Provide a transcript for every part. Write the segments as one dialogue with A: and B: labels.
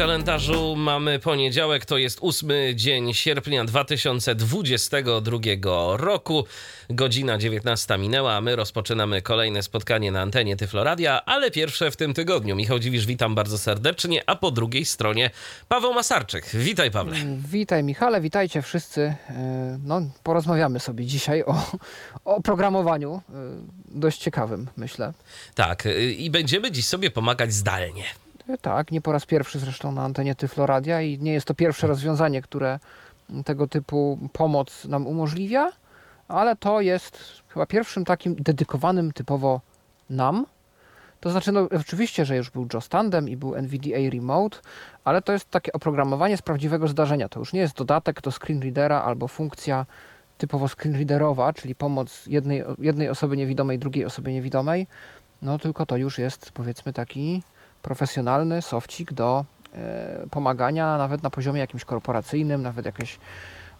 A: Kalendarzu mamy poniedziałek, to jest 8 dzień sierpnia 2022 roku. Godzina 19 minęła, a my rozpoczynamy kolejne spotkanie na antenie Tyfloradia, ale pierwsze w tym tygodniu. Michał Dziwisz, witam bardzo serdecznie, a po drugiej stronie Paweł Masarczyk. Witaj Pawle.
B: Witaj Michale, witajcie wszyscy. E, No, porozmawiamy sobie dzisiaj o, o programowaniu, e, dość ciekawym myślę.
A: Tak, y, i będziemy dziś sobie pomagać zdalnie.
B: E, Tak, nie po raz pierwszy zresztą na antenie Tyfloradia i nie jest to pierwsze rozwiązanie, które tego typu pomoc nam umożliwia, ale to jest chyba pierwszym takim dedykowanym typowo nam. To znaczy, no oczywiście, że już był Joe Tandem i był NVDA Remote, ale to jest takie oprogramowanie z prawdziwego zdarzenia. To już nie jest dodatek do screenreadera albo funkcja typowo screenreaderowa, czyli pomoc jednej, jednej osobie niewidomej, drugiej osobie niewidomej, no tylko to już jest powiedzmy taki profesjonalny sofcik do e, pomagania nawet na poziomie jakimś korporacyjnym, nawet jakieś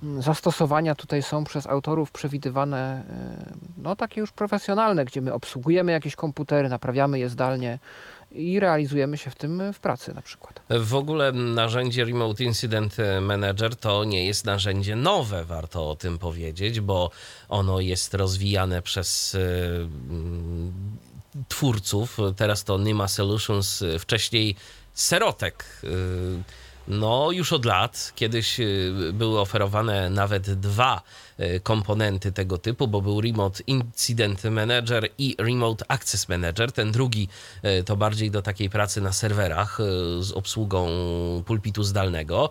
B: mm, zastosowania tutaj są przez autorów przewidywane, e, no takie już profesjonalne, gdzie my obsługujemy jakieś komputery, naprawiamy je zdalnie i realizujemy się w tym w pracy na przykład.
A: W ogóle narzędzie Remote Incident Manager to nie jest narzędzie nowe, warto o tym powiedzieć, bo ono jest rozwijane przez twórców. Teraz to Nima Solutions, y, wcześniej Serotek. Y, No, już od lat. Kiedyś y, były oferowane nawet dwa komponenty tego typu, bo był Remote Incident Manager i Remote Access Manager. Ten drugi y, to bardziej do takiej pracy na serwerach y, z obsługą pulpitu zdalnego.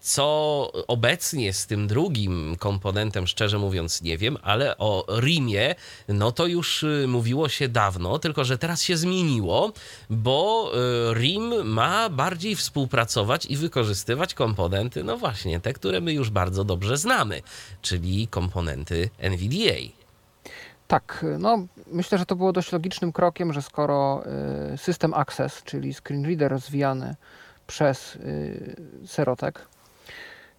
A: Co obecnie z tym drugim komponentem, szczerze mówiąc, nie wiem, ale o RIMie, no to już mówiło się dawno, tylko że teraz się zmieniło, bo RIM ma bardziej współpracować i wykorzystywać komponenty, no właśnie, te, które my już bardzo dobrze znamy, czyli komponenty NVDA.
B: Tak, no myślę, że to było dość logicznym krokiem, że skoro y, system Access, czyli screen reader rozwijany przez y, Serotek,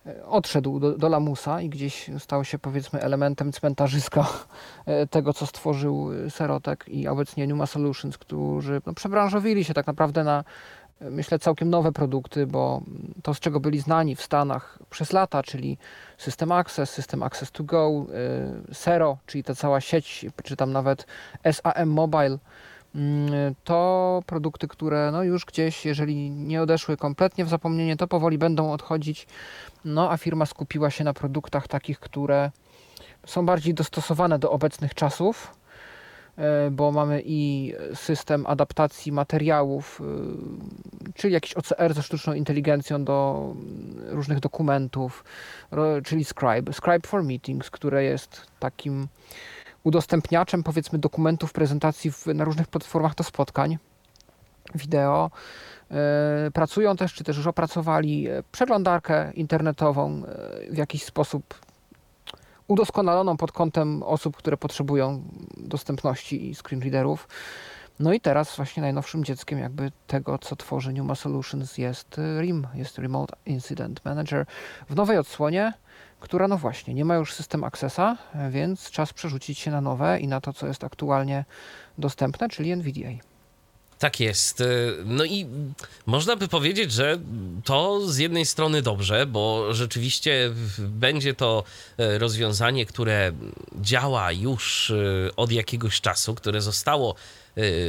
B: y, odszedł do, do lamusa i gdzieś stał się powiedzmy elementem cmentarzyska tego, co stworzył Serotek i obecnie Numa Solutions, którzy no, przebranżowili się tak naprawdę na myślę całkiem nowe produkty, bo to z czego byli znani w Stanach przez lata, czyli System Access, System Access to Go, y, Sero, czyli ta cała sieć, czy tam nawet SAM Mobile, mm, to produkty, które no już gdzieś, jeżeli nie odeszły kompletnie w zapomnienie, to powoli będą odchodzić. No a firma skupiła się na produktach takich, które są bardziej dostosowane do obecnych czasów, bo mamy i system adaptacji materiałów, y, czyli jakiś OCR ze sztuczną inteligencją do mm, różnych dokumentów, czyli Scribe, Scribe for Meetings, które jest takim udostępniaczem powiedzmy dokumentów, prezentacji w, na różnych platformach do spotkań wideo. E, Pracują też, czy też już opracowali e, przeglądarkę internetową e, w jakiś sposób udoskonaloną pod kątem osób, które potrzebują dostępności i screenreaderów. No i teraz właśnie najnowszym dzieckiem jakby tego, co tworzy Numa Solutions jest y, RIM, jest Remote Incident Manager w nowej odsłonie, która no właśnie nie ma już system Accessa, więc czas przerzucić się na nowe i na to, co jest aktualnie dostępne, czyli NVDA.
A: Tak jest. Y, No i można by powiedzieć, że to z jednej strony dobrze, bo rzeczywiście będzie to e, rozwiązanie, które działa już y, od jakiegoś czasu, które zostało y,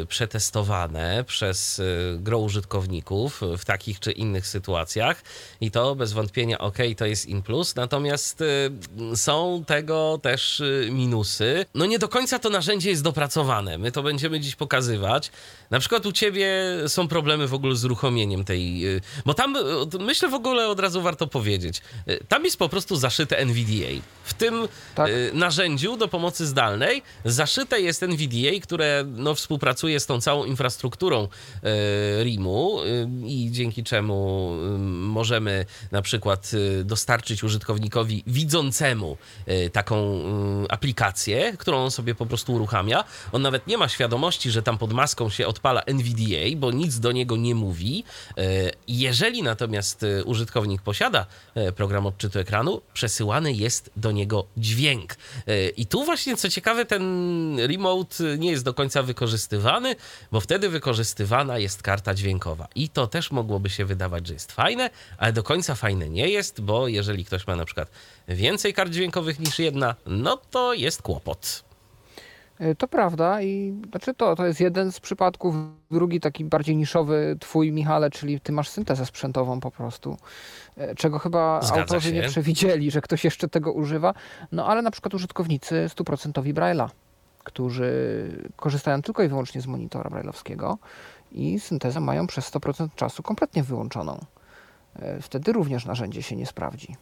A: przetestowane przez y, gro użytkowników w takich czy innych sytuacjach i to bez wątpienia ok, to jest in plus, natomiast y, są tego też y, minusy. No nie do końca to narzędzie jest dopracowane. My to będziemy dziś pokazywać. Na przykład u ciebie są problemy w ogóle z uruchomieniem tej. y, Bo tam y, myślę w ogóle od razu warto powiedzieć. y, Tam jest po prostu zaszyte NVDA. W tym
B: Tak.
A: y, narzędziu do pomocy zdalnej zaszyte jest NVDA, które no, współpracuje z tą całą infrastrukturą y, RIM-u y, i dzięki czemu y, możemy na przykład dostarczyć użytkownikowi widzącemu taką aplikację, którą on sobie po prostu uruchamia. On nawet nie ma świadomości, że tam pod maską się odpala NVDA, bo nic do niego nie mówi. Jeżeli natomiast użytkownik posiada program odczytu ekranu, przesyłany jest do niego dźwięk. I tu właśnie, co ciekawe, ten remote nie jest do końca wykorzystywany, bo wtedy wykorzystywana jest karta dźwiękowa. I to też mogłoby się wydawać, że jest fajne, ale do końca fajne nie jest, bo jeżeli ktoś ma na przykład więcej kart dźwiękowych niż jedna, no to jest kłopot.
B: E, To prawda i znaczy to, to jest jeden z przypadków. Drugi taki bardziej niszowy twój, Michale, czyli ty masz syntezę sprzętową po prostu, e, czego chyba
A: Zgadza
B: autorzy nie
A: się.
B: przewidzieli, że ktoś jeszcze tego używa. No ale na przykład użytkownicy stuprocentowi Braille'a, którzy korzystają tylko i wyłącznie z monitora braille'owskiego i syntezę mają przez 100% czasu kompletnie wyłączoną. E, Wtedy również narzędzie się nie sprawdzi.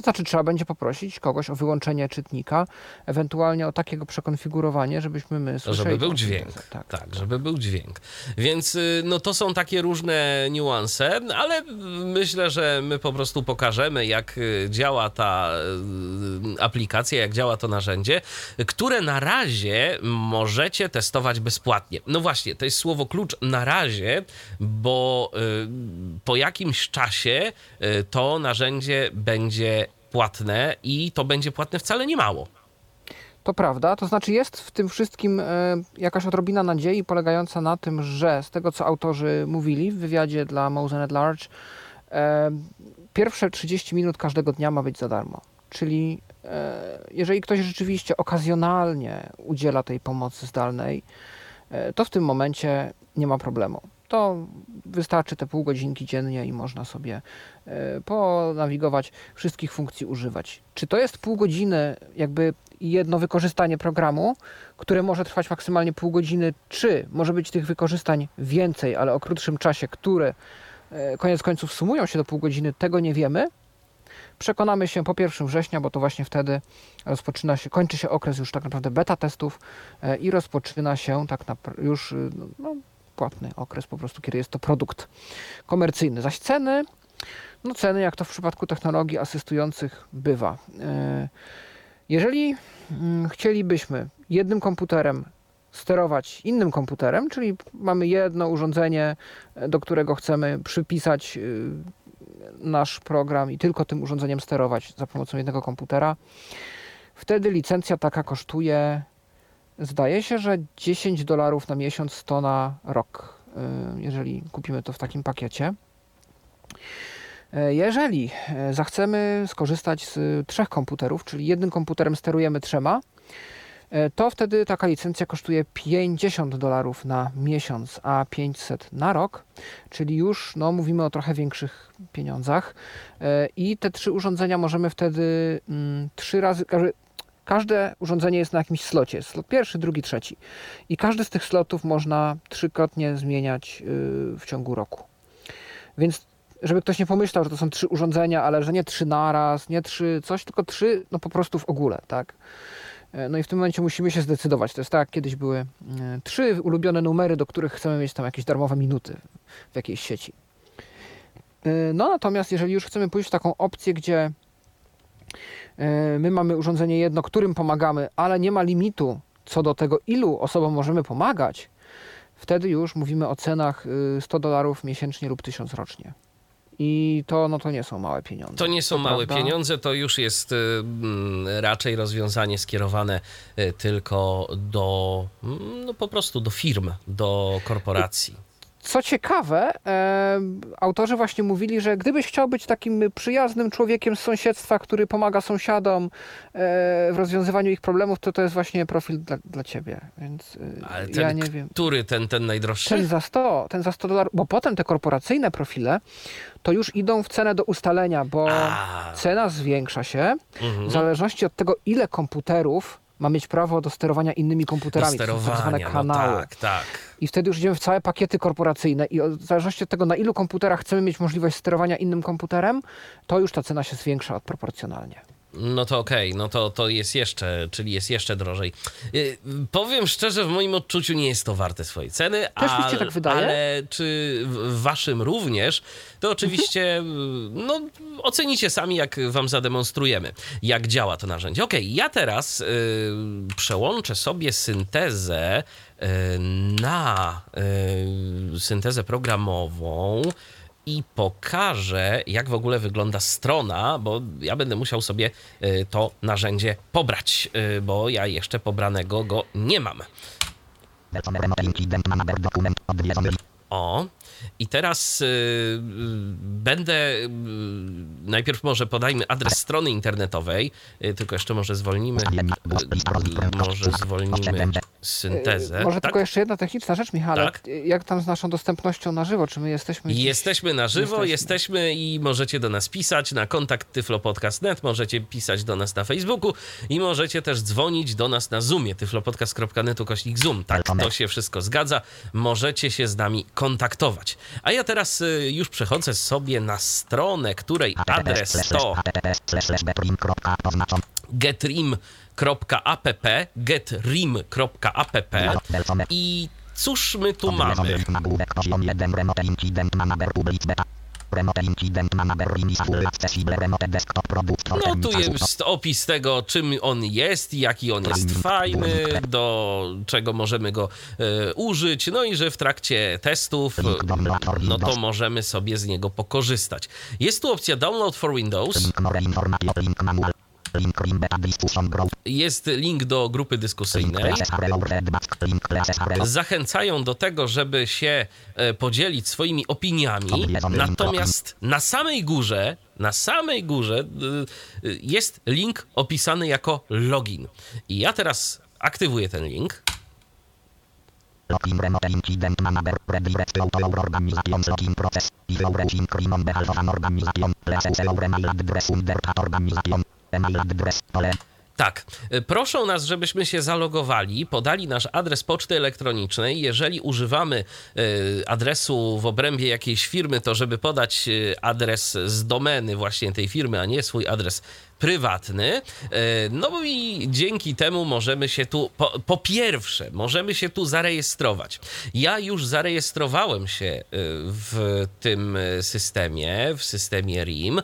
B: To znaczy, trzeba będzie poprosić kogoś o wyłączenie czytnika, ewentualnie o takiego przekonfigurowanie, żebyśmy my
A: To
B: słyszeli.
A: żeby był dźwięk.
B: syntezę.
A: Tak,
B: Tak,
A: żeby był dźwięk. Więc y, no to są takie różne niuanse, ale myślę, że my po prostu pokażemy, jak y, działa ta y, aplikacja, jak działa to narzędzie, które na razie możecie testować bezpłatnie. No właśnie, to jest słowo klucz na razie, bo po jakimś czasie to narzędzie będzie płatne i to będzie płatne wcale nie mało.
B: To prawda, to znaczy jest w tym wszystkim e, jakaś odrobina nadziei polegająca na tym, że z tego co autorzy mówili w wywiadzie dla Mosen at Large, e, pierwsze 30 minut każdego dnia ma być za darmo. Czyli e, jeżeli ktoś rzeczywiście okazjonalnie udziela tej pomocy zdalnej, to w tym momencie nie ma problemu. To wystarczy te pół godzinki dziennie i można sobie e, ponawigować, wszystkich funkcji używać. Czy to jest pół godziny, jakby jedno wykorzystanie programu, które może trwać maksymalnie pół godziny, czy może być tych wykorzystań więcej, ale o krótszym czasie, które e, koniec końców sumują się do pół godziny, tego nie wiemy. Przekonamy się po 1 września, bo to właśnie wtedy rozpoczyna się, kończy się okres już tak naprawdę beta testów e, i rozpoczyna się tak naprawdę już no, płatny okres po prostu, kiedy jest to produkt komercyjny. Zaś ceny, no ceny jak to w przypadku technologii asystujących bywa. E, Jeżeli mm, chcielibyśmy jednym komputerem sterować innym komputerem, czyli mamy jedno urządzenie, e, do którego chcemy przypisać y, nasz program i tylko tym urządzeniem sterować za pomocą jednego komputera, wtedy licencja taka kosztuje, zdaje się, że 10 dolarów na miesiąc, to na rok, y, jeżeli kupimy to w takim pakiecie. E, Jeżeli e, zachcemy skorzystać z y, trzech komputerów, czyli jednym komputerem sterujemy trzema, e, to wtedy taka licencja kosztuje 50 dolarów na miesiąc, a 500 na rok, czyli już no, mówimy o trochę większych pieniądzach. I te trzy urządzenia możemy wtedy mm, trzy razy. Każde urządzenie jest na jakimś slocie. Slot pierwszy, drugi, trzeci. I każdy z tych slotów można trzykrotnie zmieniać y, w ciągu roku. Więc żeby ktoś nie pomyślał, że to są trzy urządzenia, ale że nie trzy naraz, nie trzy coś, tylko trzy, no po prostu w ogóle, tak? E, No i w tym momencie musimy się zdecydować. To jest tak, kiedyś były e, trzy ulubione numery, do których chcemy mieć tam jakieś darmowe minuty w jakiejś sieci. E, No natomiast jeżeli już chcemy pójść w taką opcję, gdzie my mamy urządzenie jedno, którym pomagamy, ale nie ma limitu co do tego, ilu osobom możemy pomagać, wtedy już mówimy o cenach y, 100 dolarów miesięcznie lub 1000 rocznie. I to, no to nie są małe pieniądze.
A: To nie są małe
B: prawda.
A: pieniądze, to już jest y, mm, raczej rozwiązanie skierowane y, tylko do, mm, no po prostu do firm, do korporacji.
B: Co ciekawe, e, autorzy właśnie mówili, że gdybyś chciał być takim przyjaznym człowiekiem z sąsiedztwa, który pomaga sąsiadom e, w rozwiązywaniu ich problemów, to to jest właśnie profil dla, dla ciebie. Więc e,
A: Ale ten,
B: ja nie wiem.
A: który ten, ten najdroższy?
B: Ten za 100, ten za 100 dolarów, bo potem te korporacyjne profile to już idą w cenę do ustalenia, bo
A: A,
B: cena zwiększa się
A: mhm.
B: w zależności od tego, ile komputerów ma mieć prawo do sterowania innymi
A: Do
B: komputerami, to są tak zwane
A: sterowania, no
B: kanały.
A: tak, tak.
B: I wtedy już idziemy w całe pakiety korporacyjne i w zależności od tego, na ilu komputerach chcemy mieć możliwość sterowania innym komputerem, to już ta cena się zwiększa proporcjonalnie.
A: No to okej, no to, to jest jeszcze, czyli jest jeszcze drożej. Yy, powiem szczerze, w moim odczuciu nie jest to warte swojej ceny,
B: Też mi się tak wydaje.
A: ale czy w waszym również, to oczywiście
B: Mhm.
A: no, ocenicie sami, jak wam zademonstrujemy, jak działa to narzędzie. Okej, ja teraz yy, przełączę sobie syntezę yy, na yy, syntezę programową i pokażę, jak w ogóle wygląda strona, bo ja będę musiał sobie y, to narzędzie pobrać, y, bo ja jeszcze pobranego go nie mam. O, i teraz y, y, będę. Y, najpierw może podajmy adres strony internetowej, y, tylko jeszcze może zwolnimy. Może zwolnimy syntezę.
B: Yy, Może
A: tak?
B: tylko jeszcze jedna techniczna rzecz, Michale.
A: Tak.
B: Yy, Jak tam z naszą dostępnością na żywo? Czy my jesteśmy... gdzieś-
A: Jesteśmy na żywo,
B: Jesteśmy.
A: jesteśmy i możecie do nas pisać na kontakt tyflopodcast.net, możecie pisać do nas na Facebooku i możecie też dzwonić do nas na Zoomie, tyflopodcast.net ukośnik Zoom. Tak, to się wszystko zgadza. Możecie się z nami kontaktować. A ja teraz y, już przechodzę sobie na stronę, której adres to getrim.app, getrim.app i cóż my tu mamy?
C: Nagłówek poziom 1 Remote Incident Manager Public Beta Remote Incident Manager Release Full Accessible Remote Desktop Product
A: No tu jest opis tego, czym on jest, jaki on jest fajny, do czego możemy go e, użyć, no i że w trakcie testów, e, no to możemy sobie z niego pokorzystać. Jest tu opcja Download for Windows, Jest link do grupy dyskusyjnej. Zachęcają do tego, żeby się e, podzielić swoimi opiniami. Natomiast na samej górze, na samej górze y, y, jest link opisany jako login. I ja teraz aktywuję ten link.
C: Login
A: Tak, proszą nas, żebyśmy się zalogowali, podali nasz adres poczty elektronicznej. Jeżeli używamy y, adresu w obrębie jakiejś firmy, to żeby podać y, adres z domeny właśnie tej firmy, a nie swój adres prywatny. Y, No i dzięki temu możemy się tu, po, po pierwsze, możemy się tu zarejestrować. Ja już zarejestrowałem się y, w tym y, systemie, w systemie RIM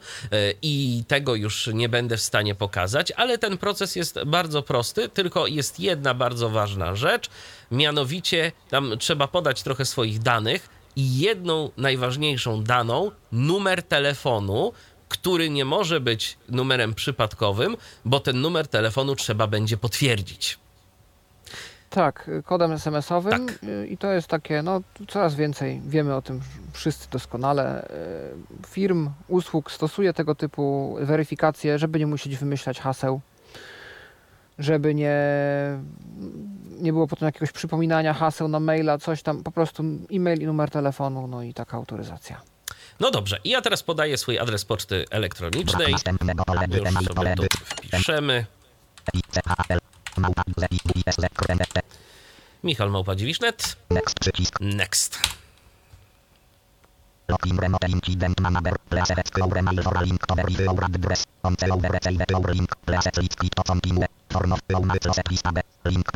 A: i tego już nie będę w stanie pokazać, ale ten proces jest bardzo prosty, tylko jest jedna bardzo ważna rzecz, mianowicie tam trzeba podać trochę swoich danych i jedną najważniejszą daną, numer telefonu, który nie może być numerem przypadkowym, bo ten numer telefonu trzeba będzie potwierdzić.
B: Tak, kodem SMS-owym
A: Tak.
B: i to jest takie, no coraz więcej wiemy o tym wszyscy doskonale. y, Firm, usług stosuje tego typu weryfikacje, żeby nie musieć wymyślać haseł, żeby nie, nie było potem jakiegoś przypominania haseł na maila, coś tam, po prostu e-mail i numer telefonu, no i taka autoryzacja.
A: No dobrze, i ja teraz podaję swój adres poczty elektronicznej. Już sobie to wpiszemy. Michal Małpa-Dziwisznet.
C: Next
A: Next.
C: Remote Incident Manager Mail for link to On receive link Link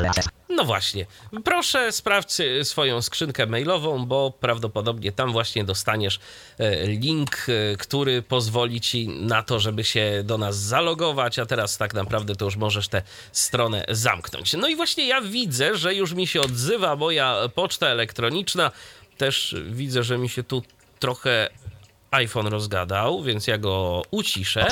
A: No właśnie. Proszę sprawdź y, swoją skrzynkę mailową, bo prawdopodobnie tam właśnie dostaniesz e, link, e, który pozwoli ci na to, żeby się do nas zalogować, a teraz tak naprawdę to już możesz tę stronę zamknąć. No i właśnie ja widzę, że już mi się odzywa moja poczta elektroniczna. Też widzę, że mi się tu trochę iPhone rozgadał, więc ja go uciszę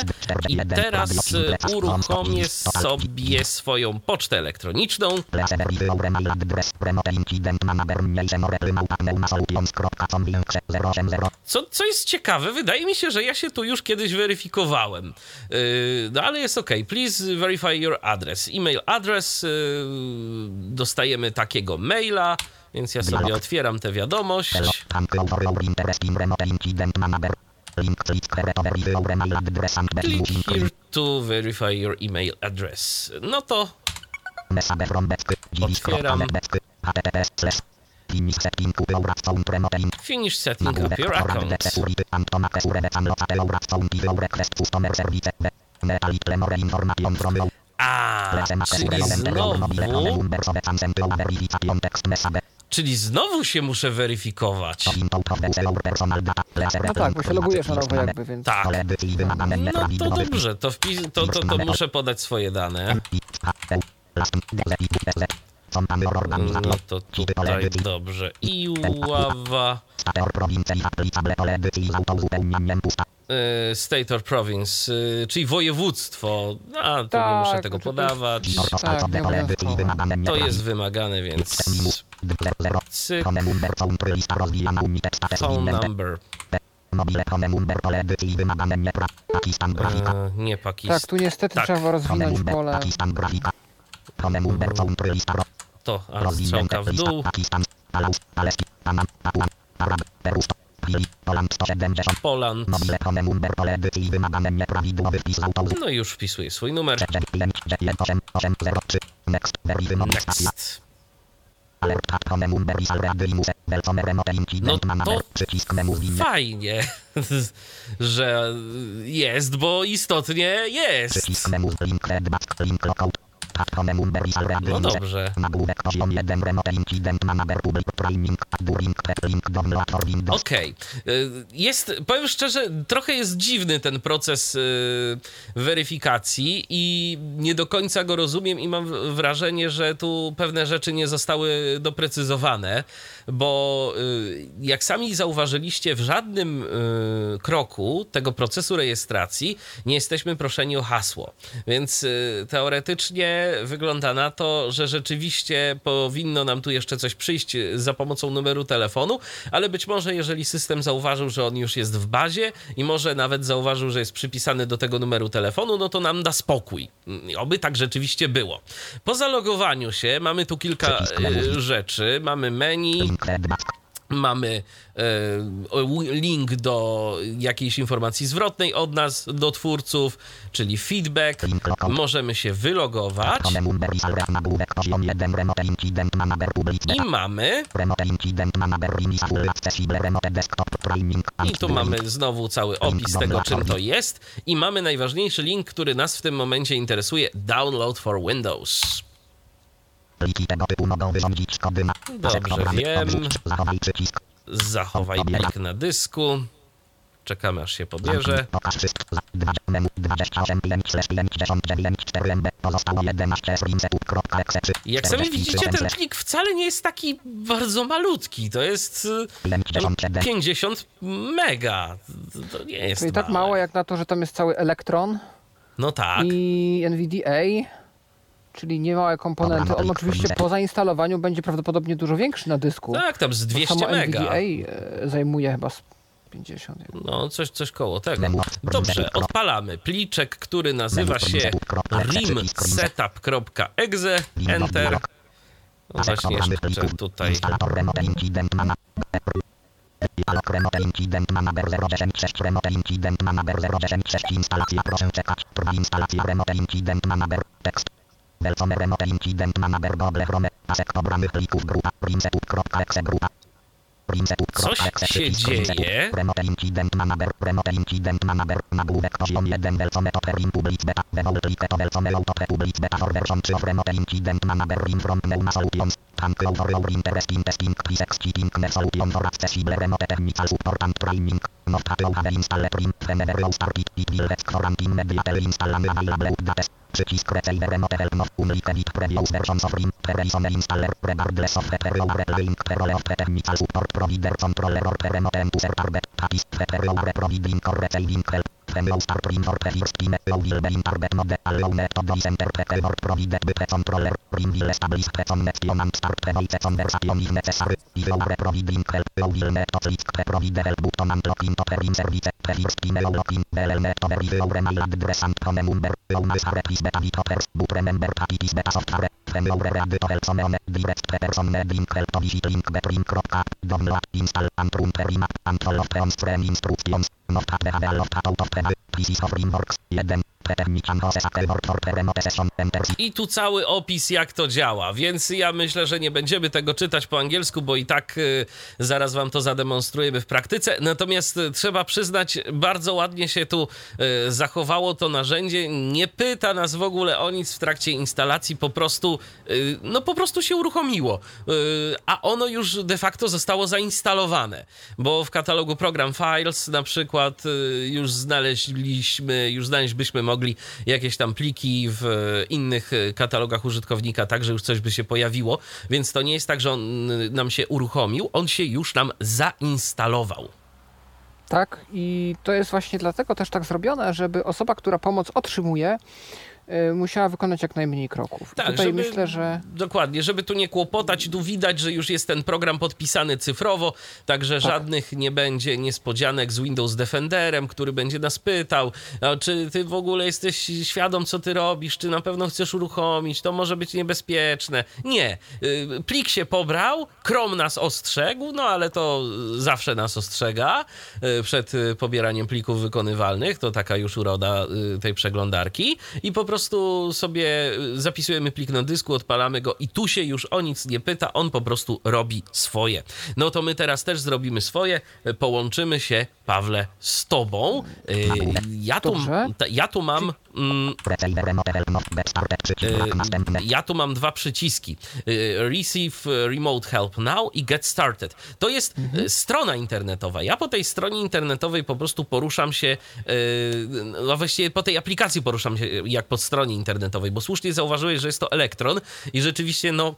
A: i teraz uruchomię sobie swoją pocztę elektroniczną.
C: Place verify our email address Remote Incident Manager Mniejsze more małpa pneumasolutions.com link 080
A: Co, co jest ciekawe, wydaje mi się, że ja się tu już kiedyś weryfikowałem. Yy, no ale jest ok. Please verify your address. E-mail address. Yy, dostajemy takiego maila, więc ja sobie otwieram tę wiadomość.
C: Click here to verify
A: your email address. No to. Otwieram.
C: Finish setting up your promoting.
A: Finish setting up your account. A, czyli znowu, czyli znowu się muszę weryfikować.
B: No tak, bo się logujesz na nowo jakby, więc...
A: Tak. No to dobrze, to, wpis, to, to, to muszę podać swoje dane. No to tutaj dobrze. I ława. Y, State or province, y, czyli województwo. A, to nie
B: Tak,
A: muszę tego
B: no to-
A: podawać.
B: Tak, nie obowiązkowo.
A: To jest wymagane, więc cyk, phone number. E, nie Pakistan.
B: Tak, tu niestety
A: Tak.
B: trzeba rozwinąć pole.
A: To, a strzałka w dół. Poland. No i już wpisuję swój numer. Next. No to fajnie, że jest, bo istotnie jest. No dobrze. Okej. Y, Jest, powiem szczerze, trochę jest dziwny ten proces y, weryfikacji i nie do końca go rozumiem i mam wrażenie, że tu pewne rzeczy nie zostały doprecyzowane, bo y, jak sami zauważyliście, w żadnym y, kroku tego procesu rejestracji nie jesteśmy proszeni o hasło. Więc y, teoretycznie wygląda na to, że rzeczywiście powinno nam tu jeszcze coś przyjść za pomocą numeru telefonu, ale być może jeżeli system zauważył, że on już jest w bazie i może nawet zauważył, że jest przypisany do tego numeru telefonu, no to nam da spokój. Oby tak rzeczywiście było. Po zalogowaniu się mamy tu kilka rzeczy. Mamy menu, mamy e, link do jakiejś informacji zwrotnej od nas, do twórców, czyli feedback. Możemy się wylogować i mamy. I tu mamy znowu cały opis tego, czym to jest. I mamy najważniejszy link, który nas w tym momencie interesuje: Download for Windows.
C: Pliki tego typu mogą wyrządzić kody na
A: Dobrze, wiem.
C: Zachowaj przycisk.
A: Zachowaj plik na dysku. Czekamy aż się pobierze.
C: Pokaż wszystko. Za- dwa- memu 28 5 slash 59 4 MB. Pozostało 11 screensetup.exe.
A: Jak sami widzicie, ten plik wcale nie jest taki bardzo malutki. To jest y,
C: 57
A: 50 mega. To- nie jest
B: Czyli tak
A: małe.
B: mało jak na to, że tam jest cały Electron
A: No tak.
B: i NVDA, czyli niemałe komponenty. On oczywiście po zainstalowaniu będzie prawdopodobnie dużo większy na dysku.
A: Tak, tam z
B: bo
A: 200
B: samo
A: mega.
B: NVDA e, zajmuje chyba z 50.
A: No, coś, coś koło tego. Dobrze, odpalamy pliczek, który nazywa się rimsetup.exe. Enter. No właśnie jeszcze tutaj.
C: Dialog remote incident manager 096 remote incident manager 096 instalacja proszę czekać. Trwa instalacja remote incident manager. Tekst. Welcome remote incident manager Google Chrome. Pasek pobranych plików grupa. rimsetup.exe grupa.
A: Coś się dzieje.
C: Remote incident manager. Remote incident manager. Nagłówek poziom 1 welcome to rim public beta. Default click to welcome auto public beta for version 3 of remote incident manager rim from Pneuma Solutions. Thank you for your interest in testing exceeding the solution for accessible remote technical support and training. Not that you have installed rim whenever you start it. It will let quarantine immediately install and available updates. Przycisk receive remote help not unlike with previous versions of rim. Previous installer regardless of are applying parallel of technical support provider controller or remote end user target. That is whether you are providing or receiving help. You start the first time, you will be in target mode. Allow method is enter the keyword provided by controller. Rim will establish the connection and start voice conversation if necessary. If you are providing help, you will to click the provide help button and log into the rim service. The first in, you will need to verify your email address and phone number. Must have this beta others, but remember that it is beta software. When you are ready to help someone, direct the person needing help to visit link betrim.app, download, install, and run the rim app, and follow the on-screen instructions. Not that the have a lot out of the This is how rim works. 1.
A: I tu cały opis, jak to działa, więc ja myślę, że nie będziemy tego czytać po angielsku, bo i tak y, zaraz wam to zademonstrujemy w praktyce. Natomiast y, trzeba przyznać, bardzo ładnie się tu y, zachowało to narzędzie. Nie pyta nas w ogóle o nic w trakcie instalacji, po prostu, y, no po prostu się uruchomiło. Y, a ono już de facto zostało zainstalowane, bo w katalogu Program Files na przykład y, już znaleźliśmy, już znaleźć byśmy mogli jakieś tam pliki w e, innych e, katalogach użytkownika, także już coś by się pojawiło, więc to nie jest tak, że on nam się uruchomił, on się już nam zainstalował.
B: Tak, i to jest właśnie dlatego też tak zrobione, żeby osoba, która pomoc otrzymuje, musiała wykonać jak najmniej kroków.
A: Tak,
B: Tutaj
A: żeby,
B: myślę, że
A: Dokładnie, żeby tu nie kłopotać, tu widać, że już jest ten program podpisany cyfrowo, także
B: Tak.
A: żadnych nie będzie niespodzianek z Windows Defenderem, który będzie nas pytał, czy ty w ogóle jesteś świadom, co ty robisz, czy na pewno chcesz uruchomić, to może być niebezpieczne. Nie, Y, plik się pobrał, Chrome nas ostrzegł, no ale to zawsze nas ostrzega y, przed y, pobieraniem plików wykonywalnych, to taka już uroda y, tej przeglądarki i po prostu sobie y, zapisujemy plik na dysku, odpalamy go i tu się już o nic nie pyta, on po prostu robi swoje. No to my teraz też zrobimy swoje, y, połączymy się, Pawle, z tobą. Y, Ja tu, ja tu mam... Mm,
C: następne.
A: ja tu mam dwa przyciski. Yy, Receive Remote Help Now i Get Started. To jest yy, strona internetowa. Ja po tej stronie internetowej po prostu poruszam się, no właściwie po tej aplikacji poruszam się jak po stronie internetowej, bo słusznie zauważyłeś, że jest to elektron i rzeczywiście no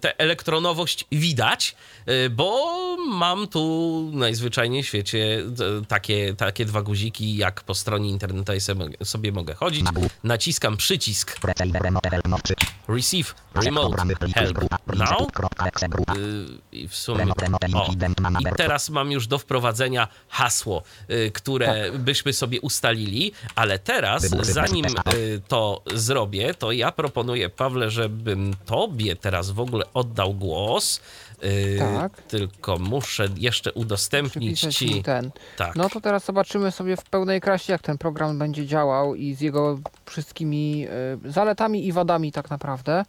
A: tę elektronowość widać, yy, bo mam tu najzwyczajniej w świecie yy, takie, takie dwa guziki, jak po stronie internetowej sobie, mogę chodzić. Naciskam przycisk. Receive Remote Help. Now. Y, I w sumie. O, I teraz mam już do wprowadzenia hasło, y, które
B: Tak.
A: byśmy sobie ustalili, ale teraz, zanim y, to zrobię, to ja proponuję, Pawle, żebym tobie teraz w ogóle oddał głos. Y,
B: Tak.
A: Tylko muszę jeszcze udostępnić
B: przypisać
A: ci.
B: ten.
A: Tak.
B: No to teraz zobaczymy sobie w pełnej krasie, jak ten program będzie działał i z jego wszystkimi y, zaletami i wadami tak naprawdę.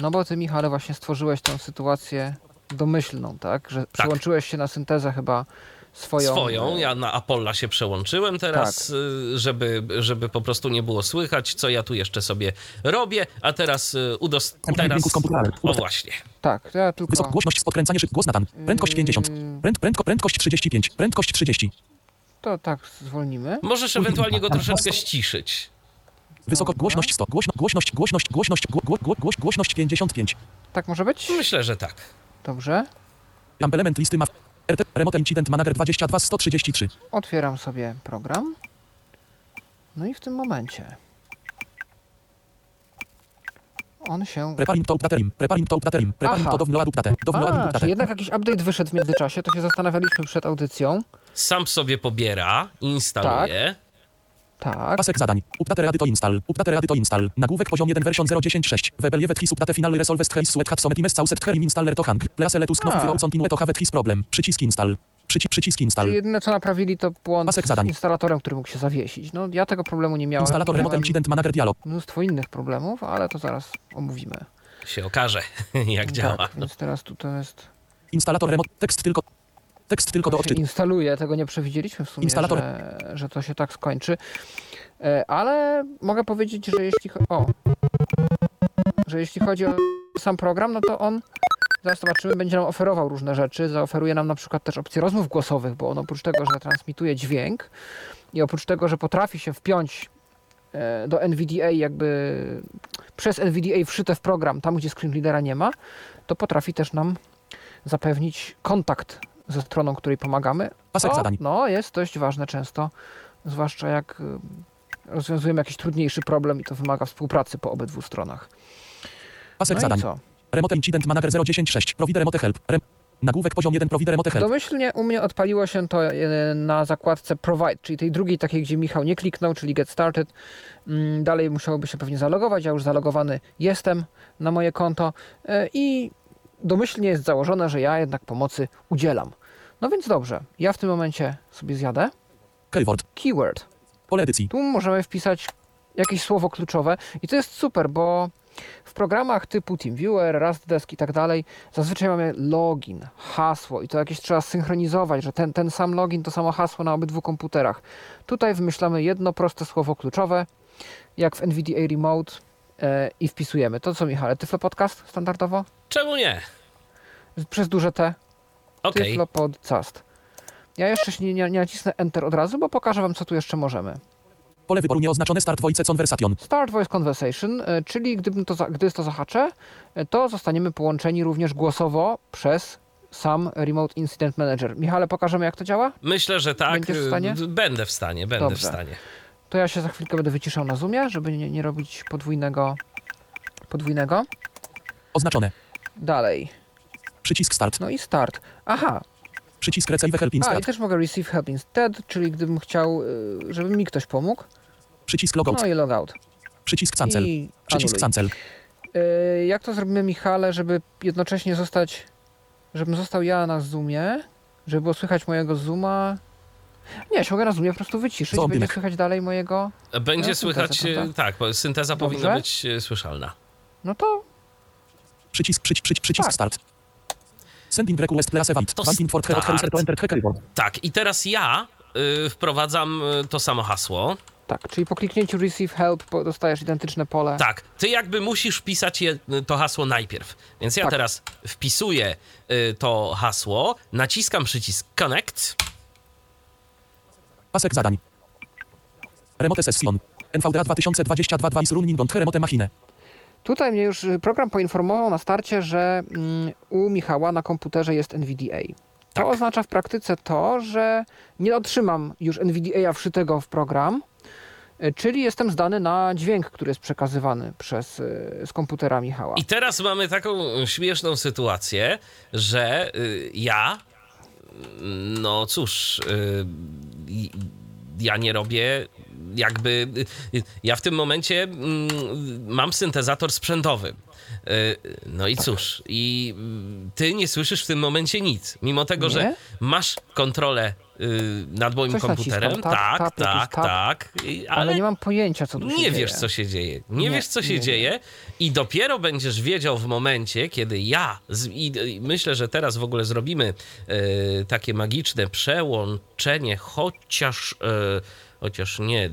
B: No bo ty, Michale, właśnie stworzyłeś tę sytuację domyślną, tak? Że przyłączyłeś się na syntezę chyba swoją.
A: swoją.
B: y,
A: Ja na Apolla się przełączyłem teraz,
B: Tak.
A: y, żeby, żeby po prostu nie było słychać, co ja tu jeszcze sobie robię, a teraz y, udos... teraz... O właśnie.
B: Tak, ja tylko.
D: Wysok, głośność, podkręcanie szyb, głos natan. Prędkość 50. Pręd, prędko, prędkość 35. Prędkość 30.
B: To tak zwolnimy.
A: Możesz ewentualnie go troszeczkę ściszyć.
D: Wysoko, głośność 100. Głośno, głośność, głośność, głośność, gło, gło, gło, głoś- głośność 55.
B: Tak może być?
A: Myślę, że tak.
B: Dobrze.
D: Element listy ma... RT, remote incident manager 22 133.
B: Otwieram sobie program. No i w tym momencie. On się.
D: Preparing to updaterim. Preparing to updaterim. Preparing
B: Aha.
D: to download update. Download
B: A,
D: update.
B: czyli jednak jakiś update wyszedł w międzyczasie, to się zastanawialiśmy przed audycją.
A: Sam sobie pobiera, instaluje.
B: Tak.
D: Pasek zadań. Update ready to install. Update ready to install. Nagłówek poziom 1 version 0.10.6. Webeliewet his update final resolve his sweat hat somet imes sauset herim installer to hang. Please let us know
B: A.
D: if you continue to have his problem. Przycisk install. Przyci przycisk
B: Czyli
D: install.
B: jedyne co naprawili to błąd
D: Pasek
B: z
D: zadań.
B: instalatorem, który mógł się zawiesić. No ja tego problemu nie miałem.
D: Instalator remote incident manager dialog.
B: mnóstwo innych problemów, ale to zaraz omówimy.
A: Się okaże, jak działa.
B: Tak, więc teraz tu to jest.
D: Instalator remote. Tekst tylko. Tekst tylko do odczytu.
B: instaluje, tego nie przewidzieliśmy w sumie,
D: Instalator.
B: że, że to się tak skończy. E, Ale mogę powiedzieć, że jeśli, o, że jeśli chodzi o sam program, no to on, zaraz zobaczymy, będzie nam oferował różne rzeczy. Zaoferuje nam na przykład też opcję rozmów głosowych, bo on oprócz tego, że transmituje dźwięk i oprócz tego, że potrafi się wpiąć e, do NVDA jakby przez NVDA wszyte w program, tam gdzie screen readera nie ma, to potrafi też nam zapewnić kontakt ze stroną, której pomagamy.
D: Pasek
B: To,
D: zadań.
B: No, jest dość ważne często, zwłaszcza jak y, rozwiązujemy jakiś trudniejszy problem i to wymaga współpracy po obydwu stronach.
D: Pasek
B: No
D: zadań.
B: co?
D: Remote incident manager 0.10.6. Provide remote help. Rem Nagłówek poziom 1 provide remote help.
B: Domyślnie u mnie odpaliło się to y, na zakładce Provide, czyli tej drugiej takiej, gdzie Michał nie kliknął, czyli Get Started. Mm, Dalej musiałoby się pewnie zalogować, ja już zalogowany jestem na moje konto y, i domyślnie jest założone, że ja jednak pomocy udzielam. No więc dobrze, ja w tym momencie sobie zjadę.
D: Keyword.
B: Keyword.
D: Pole edycji.
B: Tu możemy wpisać jakieś słowo kluczowe i to jest super, bo w programach typu TeamViewer, RustDesk i tak dalej zazwyczaj mamy login, hasło i to jakieś trzeba synchronizować, że ten, ten sam login to samo hasło na obydwu komputerach. Tutaj wymyślamy jedno proste słowo kluczowe, jak w NVDA Remote e, i wpisujemy. To co Michale, Tyflo Podcast standardowo?
A: Czemu nie?
B: Przez duże T? Tyflo Podcast. Ja jeszcze się nie, nie, nie nacisnę Enter od razu, bo pokażę Wam, co tu jeszcze możemy.
D: Pole wyboru nieoznaczone Start Voice Conversation.
B: Start Voice Conversation, e, czyli gdybym to, gdy to zahaczę, e, to zostaniemy połączeni również głosowo przez sam Remote Incident Manager. Michale, pokażemy jak to działa?
A: Myślę, że tak.
B: Będziesz w stanie?
A: Będę w stanie, będę
B: Dobrze.
A: w stanie.
B: To ja się za chwilkę będę wyciszał na Zoomie, żeby nie, nie robić podwójnego, podwójnego.
D: Oznaczone.
B: Dalej.
D: Przycisk Start.
B: No i start. Aha,
D: Przycisk Receive Help
B: a i też mogę receive help instead, czyli gdybym chciał, y, żeby mi ktoś pomógł.
D: Przycisk Logout.
B: No i logout.
D: Przycisk Cancel.
B: I
D: Przycisk
B: anuluj.
D: Cancel.
B: Y, Jak to zrobimy, Michale, żeby jednocześnie zostać, żebym został ja na Zoomie, żeby było słychać mojego Zooma? Nie, się mogę na Zoomie po prostu wyciszyć,
D: Zoom
B: będzie słychać dalej mojego...
A: Będzie
B: No,
A: słychać,
B: synteza, prawda?
A: tak, bo synteza
B: Dobrze.
A: powinna być y, słyszalna.
B: No to
D: Przycisk, przycisk, przycisk, przycisk
B: Tak.
D: Start. Sending request please event.
A: To
D: Wanting for to enter.
A: Tak, i teraz ja y, wprowadzam y, to samo hasło.
B: tak, czyli po kliknięciu receive help dostajesz identyczne pole.
A: Tak, ty jakby musisz wpisać je, to hasło najpierw. Więc ja
B: Tak.
A: teraz wpisuję y, to hasło, naciskam przycisk connect.
D: Pasek zadań. Remote session. NVDA 2022 2 is running on remote machine.
B: Tutaj mnie już y, program poinformował na starcie, że mm, u Michała na komputerze jest NVDA. To
A: Tak.
B: oznacza w praktyce to, że nie otrzymam już NVDA wszytego w program, y, czyli jestem zdany na dźwięk, który jest przekazywany przez, y, z komputera Michała.
A: I teraz mamy taką śmieszną sytuację, że ja, no cóż, ja nie robię jakby. y, Ja w tym momencie mm, mam syntezator sprzętowy. Y, No i cóż, i y, ty nie słyszysz w tym momencie nic, mimo tego,
B: Nie?
A: że masz kontrolę y, nad moim
B: Coś
A: komputerem.
B: naciskam,
A: tak, tak,
B: tap.
A: tak. I-
B: Ale nie mam pojęcia, co tu się
A: nie
B: dzieje.
A: wiesz, co się dzieje. Nie,
B: Nie,
A: wiesz, co się
B: nie
A: dzieje i dopiero będziesz wiedział w momencie, kiedy ja, z, i, i myślę, że teraz w ogóle zrobimy e, takie magiczne przełączenie, chociaż, e, chociaż nie,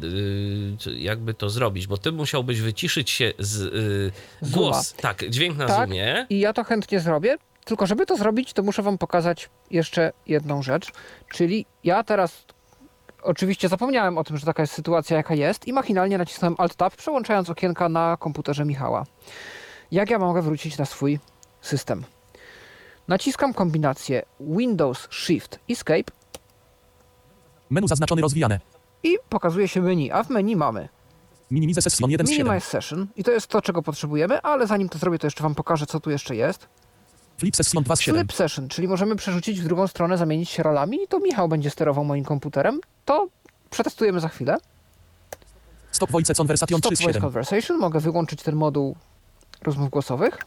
A: co- jakby to zrobić, bo ty musiałbyś wyciszyć się z
B: Zooma.
A: głos, tak, dźwięk na
B: Tak.
A: Zoomie.
B: I ja to chętnie zrobię, tylko żeby to zrobić, to muszę wam pokazać jeszcze jedną rzecz, czyli ja teraz oczywiście zapomniałem o tym, że taka jest sytuacja, jaka jest i machinalnie nacisnąłem Alt-Tab, przełączając okienka na komputerze Michała. Jak ja mogę wrócić na swój system? Naciskam kombinację Windows Shift Escape
D: Menu zaznaczone rozwijane.
B: I pokazuje się menu, a w menu mamy
D: Minimize session 1 z 7.
B: Minimize Session i to jest to, czego potrzebujemy, ale zanim to zrobię, to jeszcze wam pokażę, co tu jeszcze jest.
D: Flip session 2 z 7.
B: Flip session, czyli możemy przerzucić w drugą stronę, zamienić się rolami i to Michał będzie sterował moim komputerem. To przetestujemy za chwilę.
D: Stop voice conversation 3
B: Stop
D: z
B: Voice
D: 7.
B: Conversation, mogę wyłączyć ten moduł rozmów głosowych.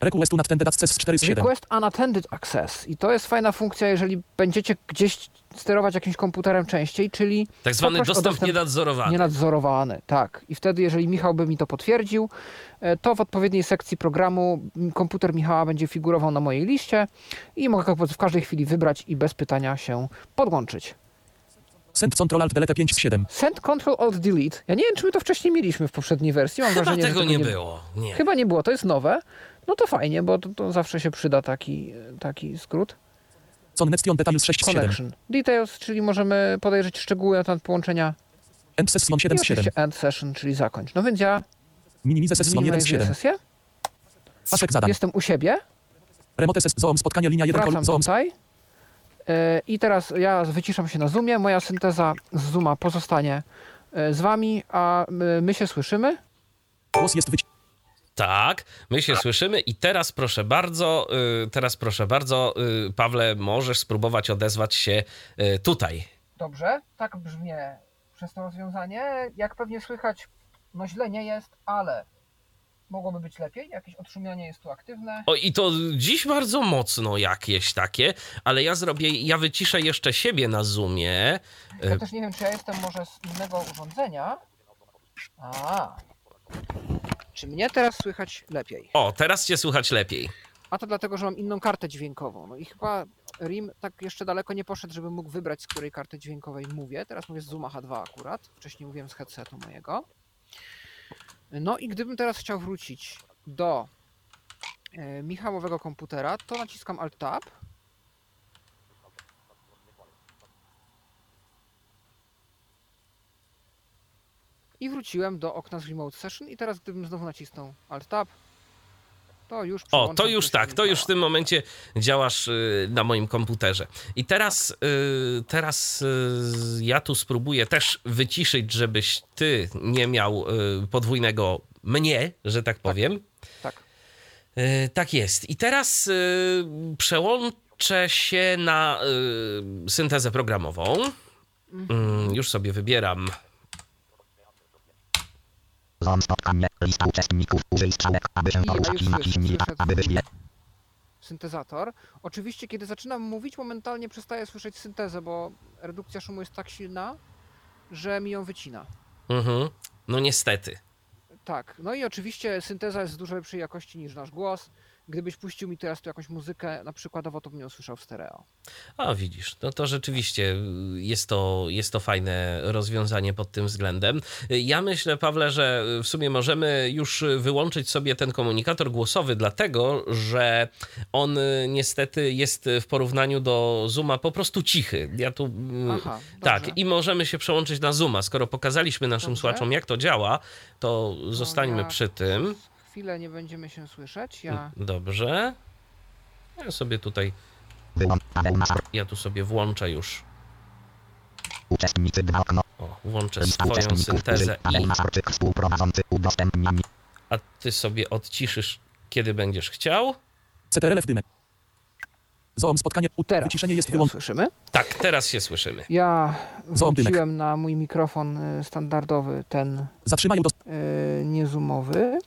D: Request unattended access 4 z 7.
B: Request Unattended Access i to jest fajna funkcja, jeżeli będziecie gdzieś sterować jakimś komputerem częściej, czyli
A: Tak zwany dostęp
B: dostęp
A: nienadzorowany.
B: nienadzorowany. Tak. I wtedy, jeżeli Michał by mi to potwierdził, e, to w odpowiedniej sekcji programu komputer Michała będzie figurował na mojej liście i mogę go w każdej chwili wybrać i bez pytania się podłączyć.
D: Send control alt delete 5 z 7.
B: Send Ctrl Alt Delete. Ja nie wiem, czy my to wcześniej mieliśmy w poprzedniej wersji. Mam
A: Chyba
B: wrażenie,
A: tego
B: że
A: nie było. Nie.
B: Chyba nie było, to jest nowe. No to fajnie, bo to, to zawsze się przyda taki, taki skrót.
D: Connection details 6 z 7.
B: Connection. Details, czyli możemy podejrzeć szczegóły na temat połączenia.
D: End session
B: I
D: 7 z 7.
B: oczywiście end session, czyli zakończ. No więc ja
D: Minimize session 1 z
B: minimalizuję
D: 7.
B: sesję.
D: Pasek zadań.
B: Jestem u siebie.
D: Remote ses zoom spotkanie linia 1
B: Wracam
D: zoom.
B: tutaj. E, I teraz ja wyciszam się na Zoomie. Moja synteza z Zooma pozostanie e, z wami, a my, my się słyszymy.
D: Głos jest.
A: Tak, my się słyszymy i teraz proszę bardzo, y, teraz proszę bardzo, y, Pawle, możesz spróbować odezwać się y, tutaj.
B: Dobrze, tak brzmi przez to rozwiązanie. Jak pewnie słychać, no źle nie jest, ale mogłoby być lepiej. Jakieś odszumianie jest tu aktywne.
A: O, i to dziś bardzo mocno jakieś takie, ale ja zrobię, ja wyciszę jeszcze siebie na Zoomie.
B: Ja też nie wiem, czy ja jestem może z innego urządzenia. A. Czy mnie teraz słychać lepiej?
A: O, teraz cię słychać lepiej.
B: A to dlatego, że mam inną kartę dźwiękową. No i chyba RIM tak jeszcze daleko nie poszedł, żeby mógł wybrać, z której karty dźwiękowej mówię. Teraz mówię z Zooma H2 akurat. Wcześniej mówiłem z headsetu mojego. No i gdybym teraz chciał wrócić do e, Michałowego komputera, to naciskam Alt Tab. I wróciłem do okna z Remote Session i teraz gdybym znowu nacisnął Alt Tab, to już
A: O, to już tak, to już w tym momencie działasz y, na moim komputerze. I teraz, y, teraz y, ja tu spróbuję też wyciszyć, żebyś ty nie miał y, podwójnego mnie, że tak powiem.
B: Tak.
A: Y, Tak jest. I teraz y, przełączę się na syntezę programową. Mm, Już sobie wybieram.
C: Zon spotkanie, lista uczestników, użyj strzałek, aby się
B: I,
C: poruszać i naciśnij
B: słyszę
C: aby wyświetlić.
B: syntezator. Oczywiście, kiedy zaczynam mówić, momentalnie przestaję słyszeć syntezę, bo redukcja szumu jest tak silna, że mi ją wycina.
A: Mhm. No niestety.
B: Tak, no i oczywiście synteza jest z dużo lepszej jakości niż nasz głos. Gdybyś puścił mi teraz tu jakąś muzykę, na przykładowo, to bym ją słyszał w stereo.
A: A widzisz, no to rzeczywiście y, jest to, jest to fajne rozwiązanie pod tym względem. Y, Ja myślę, Pawle, że w sumie możemy już wyłączyć sobie ten komunikator głosowy, dlatego że on y, niestety jest w porównaniu do Zooma po prostu cichy. Ja tu. y,
B: Aha,
A: tak, i możemy się przełączyć na Zooma. Skoro pokazaliśmy naszym
B: Dobrze.
A: słuchaczom, jak to działa, to zostańmy
B: ja-
A: przy tym.
B: Chwilę nie będziemy się słyszeć. Ja
A: Dobrze. Ja sobie tutaj, ja tu sobie włączę już.
C: Uczestnicy dwa okno.
A: O, włączę swoją syntezę i a ty sobie odciszysz, kiedy będziesz chciał.
D: CTRL w dymek. Zoom spotkanie. U,
B: teraz
D: wyciszenie jest wyłączone.
B: słyszymy.
A: Tak, teraz się słyszymy.
B: Ja wróciłem na mój mikrofon y, standardowy, ten
D: Zatrzymaj
B: y, niezoomowy.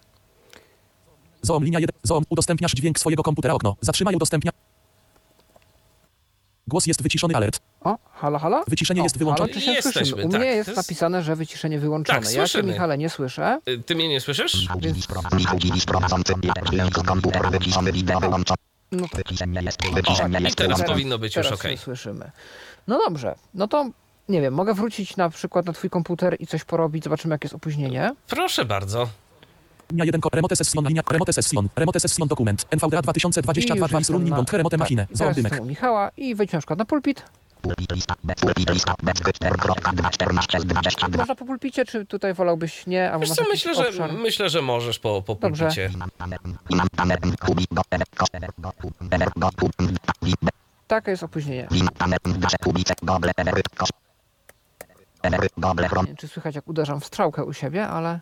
D: Zoom linia 1. Zoom udostępniasz dźwięk swojego komputera okno. Zatrzymaj udostępnia. Głos jest wyciszony alert.
B: O, halo, halo?
D: Wyciszenie
B: o,
D: jest wyłączone.
B: Halo, czy się
A: Jesteśmy,
B: słyszymy? U
A: tak.
B: mnie jest
A: jest-
B: napisane, że wyciszenie wyłączone.
A: Tak,
B: ja cię,
A: słyszymy.
B: Michale, nie słyszę.
A: Y, Ty mnie nie słyszysz?
C: Michał Dziwisz prowadzący. Michał Dziwisz prowadzący. Dźwięk z komputera wyciszony, wideo wyłączone.
B: No to
C: Wyciszenie jest, wyciszenie
A: I
C: jest
A: teraz powinno być już
B: teraz
A: ok.
B: się słyszymy. No dobrze, no to nie wiem, mogę wrócić na przykład na twój komputer i coś porobić, zobaczymy jakie jest opóźnienie.
A: Proszę bardzo.
D: Linia 1. ko- Remote session. Linia. Remote session. Remote session dokument. NVDA
B: I
D: 2022
B: już
D: 2
B: jestem
D: running bond. Remote
B: Michała i wejdź na przykład na pulpit.
C: Pulpit lista, bez pulpit lista, bez 4.214 z 22.
B: Można po pulpicie, czy tutaj wolałbyś nie, albo
A: Wiesz co, myślę, że,
B: obszar?
A: myślę, że możesz po, po
B: Dobrze.
A: pulpicie.
C: Imam panem, imam panem, kubi, do, ebe, ko, ebe, do, pu, ebe, do, pu, da, li, be,
B: Takie jest opóźnienie. Nie wiem, czy słychać jak uderzam w strzałkę u siebie, ale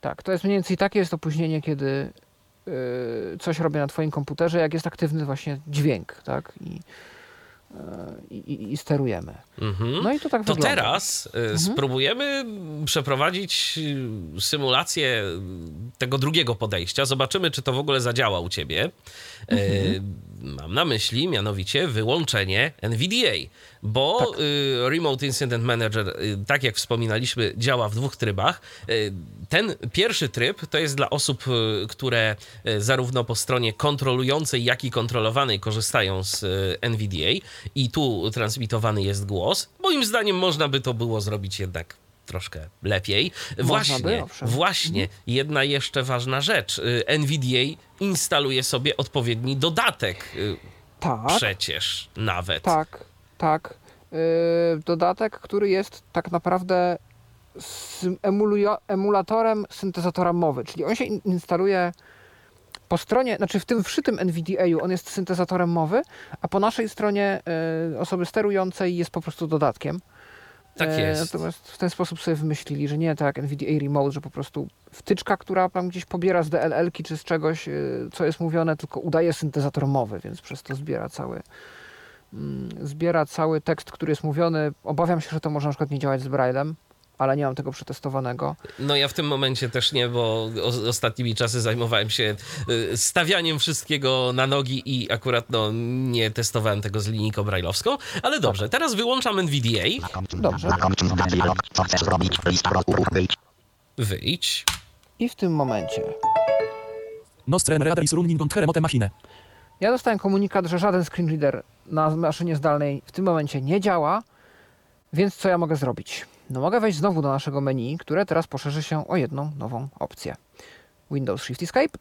B: tak, to jest mniej więcej takie jest opóźnienie, kiedy yy, coś robię na twoim komputerze, jak jest aktywny właśnie dźwięk, tak? I, yy, i, i sterujemy.
A: Mhm.
B: No i to tak
A: To
B: wygląda.
A: teraz y, spróbujemy przeprowadzić y, symulację tego drugiego podejścia. Zobaczymy, czy to w ogóle zadziała u ciebie. Y, Mam na myśli mianowicie wyłączenie NVDA, bo y, Remote Incident Manager, y, tak jak wspominaliśmy, działa w dwóch trybach. Y, Ten pierwszy tryb to jest dla osób, y, które y, zarówno po stronie kontrolującej, jak i kontrolowanej korzystają z y, NVDA i tu transmitowany jest głos. Moim zdaniem można by to było zrobić jednak troszkę lepiej.
B: Można
A: właśnie,
B: by,
A: właśnie jedna jeszcze ważna rzecz. Y, NVDA instaluje sobie odpowiedni dodatek y,
B: Tak,
A: przecież nawet.
B: tak, tak. Yy, dodatek, który jest tak naprawdę emulatorem syntezatora mowy, czyli on się in- instaluje po stronie, znaczy w tym wszytym NVDA-u on jest syntezatorem mowy, a po naszej stronie osoby sterującej jest po prostu dodatkiem.
A: Tak
B: E,
A: jest.
B: Natomiast w ten sposób sobie wymyślili, że nie tak jak NVDA Remote, że po prostu wtyczka, która tam gdzieś pobiera z DLL-ki czy z czegoś, e, co jest mówione, tylko udaje syntezator mowy, więc przez to zbiera cały, mm, zbiera cały tekst, który jest mówiony. Obawiam się, że to może na przykład nie działać z Braillem. Ale nie mam tego przetestowanego.
A: No ja w tym momencie też nie, bo o, ostatnimi czasy zajmowałem się y, stawianiem wszystkiego na nogi i akurat no, nie testowałem tego z linijką brajlowską, ale dobrze, teraz wyłączam NVDA,
B: Dobrze.
C: Co chcesz? Lista wyjdź.
A: wyjdź.
B: I w tym momencie
D: Nostren readeris running on remote machine.
B: ja dostałem komunikat, że żaden screen reader na maszynie zdalnej w tym momencie nie działa, więc co ja mogę zrobić? No mogę wejść znowu do naszego menu, które teraz poszerzy się o jedną nową opcję. Windows Shift Escape,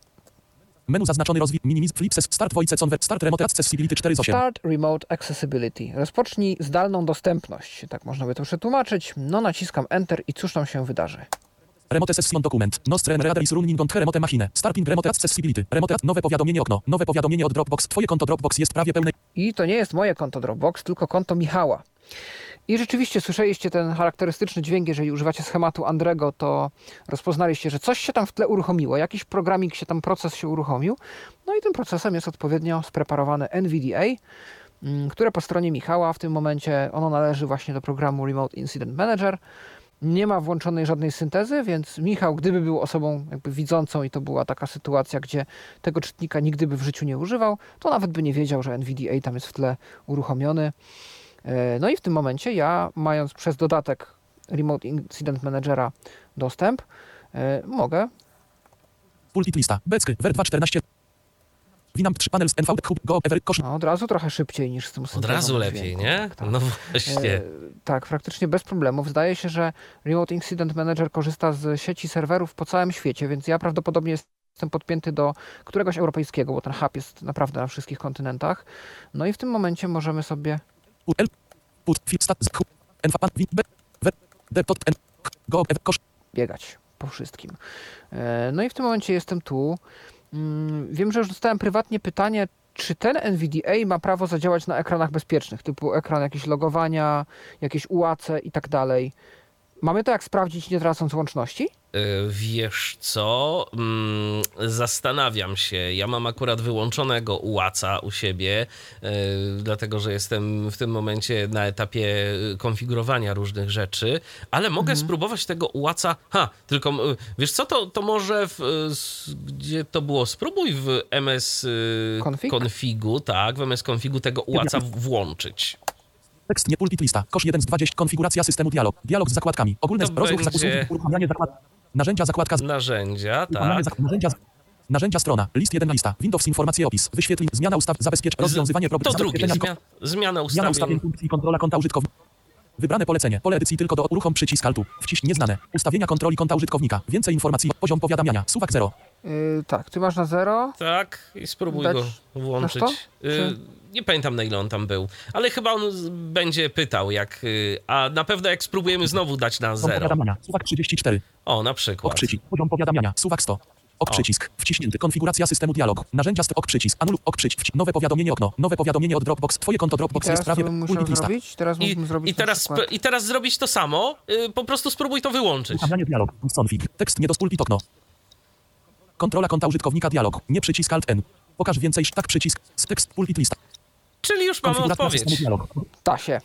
D: Menu zaznaczony rozwój minimiz flipses start voice convert start remote accessibility 4 z 8.
B: Start Remote Accessibility. Rozpocznij zdalną dostępność. Tak można by to przetłumaczyć. No naciskam Enter i cóż nam się wydarzy?
D: Remote session dokument. Nostren readeris running on remote machine. Starting remote accessibility. Remote nowe powiadomienie okno. Nowe powiadomienie od Dropbox. Twoje konto Dropbox jest prawie pełne.
B: I to nie jest moje konto Dropbox, tylko konto Michała. I rzeczywiście słyszeliście ten charakterystyczny dźwięk, jeżeli używacie schematu Andrego, to rozpoznaliście, że coś się tam w tle uruchomiło, jakiś programik się tam, proces się uruchomił. No i tym procesem jest odpowiednio spreparowane NVDA, mm, które po stronie Michała w tym momencie, ono należy właśnie do programu Remote Incident Manager. Nie ma włączonej żadnej syntezy, więc Michał, gdyby był osobą jakby widzącą i to była taka sytuacja, gdzie tego czytnika nigdy by w życiu nie używał, to nawet by nie wiedział, że NVDA tam jest w tle uruchomiony. E, No i w tym momencie ja, mając przez dodatek Remote Incident Managera dostęp, e, mogę
D: Pulpit lista. Becky. Ver 214. Winamp 3 panels NV hub go ever kosz.
B: no, od razu trochę szybciej niż z tym
A: Od razu lepiej,
B: dźwięku.
A: nie?
B: Tak, tak.
A: No właśnie.
B: E, tak, praktycznie bez problemów. Zdaje się, że Remote Incident Manager korzysta z sieci serwerów po całym świecie, więc ja prawdopodobnie jestem podpięty do któregoś europejskiego, bo ten hub jest naprawdę na wszystkich kontynentach. No i w tym momencie możemy sobie
D: Put stat
B: biegać po wszystkim. E, No i w tym momencie jestem tu. Mm, Wiem, że już dostałem prywatnie pytanie, czy ten NVDA ma prawo zadziałać na ekranach bezpiecznych, typu ekran jakieś logowania, jakieś ułace i tak dalej. Mamy to jak sprawdzić, nie tracąc łączności?
A: Y, Wiesz co? Mm, Zastanawiam się. Ja mam akurat wyłączonego ułaca u siebie, y, dlatego że jestem w tym momencie na etapie y, konfigurowania różnych rzeczy, ale mogę spróbować tego ułaca. Ha, tylko wiesz co? To, to może w, gdzie to było? Spróbuj w MS
B: Config?
A: Configu, tak, w MS Configu tego ułaca włączyć.
D: Tekst nie pulpit lista. Kosz 1 z 20. Konfiguracja systemu dialog. Dialog z zakładkami. Ogólne
A: To
D: rozruch za
A: będzie-
D: usługi. Uruchamianie zakład. Narzędzia zakładka. z-
A: Narzędzia, tak.
D: zak- Narzędzia. z- Narzędzia strona. List 1 lista. Windows informacje opis. Wyświetlić. Zmiana ustaw. Zabezpiecz. Rozwiązywanie
A: To
D: problemów.
A: drugie,
D: zabezpieczenia-
A: zmia, zmiana
D: Zmiana
A: ustawień.
D: ustawień funkcji kontrola konta użytkownika. Wybrane polecenie. Pole edycji tylko do uruchom przycisk altu. Wciśnij nieznane. Ustawienia kontroli konta użytkownika. Więcej informacji. Poziom powiadamiania. Suwak 0.
B: Yy, tak, ty masz na zero.
A: Tak, i spróbuj
B: Dać
A: go włączyć.
B: sto?
A: Nie pamiętam na ile on tam był, ale chyba on będzie pytał, jak. y, A na pewno jak spróbujemy znowu dać na zero.
D: powiadamiania. Suwak 34.
A: O, na przykład.
D: przycisk. Poziom powiadamiania. Suwak 100. Ok przycisk. Wciśnięty. Konfiguracja systemu dialog. Narzędzia st- ok przycisk. Anuluj ok przycisk. Wci- Nowe powiadomienie okno. Nowe powiadomienie od Dropbox. Twoje konto Dropbox jest prawie pulpit lista.
B: zrobić? Teraz
A: I,
B: zrobić
A: i, teraz,
B: przykład...
A: I teraz zrobić to samo, y, po prostu spróbuj to wyłączyć.
D: Uruchamianie dialog. Config. Tekst nie do pulpit okno. Kontrola konta użytkownika dialog. Nie przycisk alt n. Pokaż więcej. Tak przycisk. Z tekst pulpit lista.
A: Czyli już mamy odpowiedź.
B: Da się.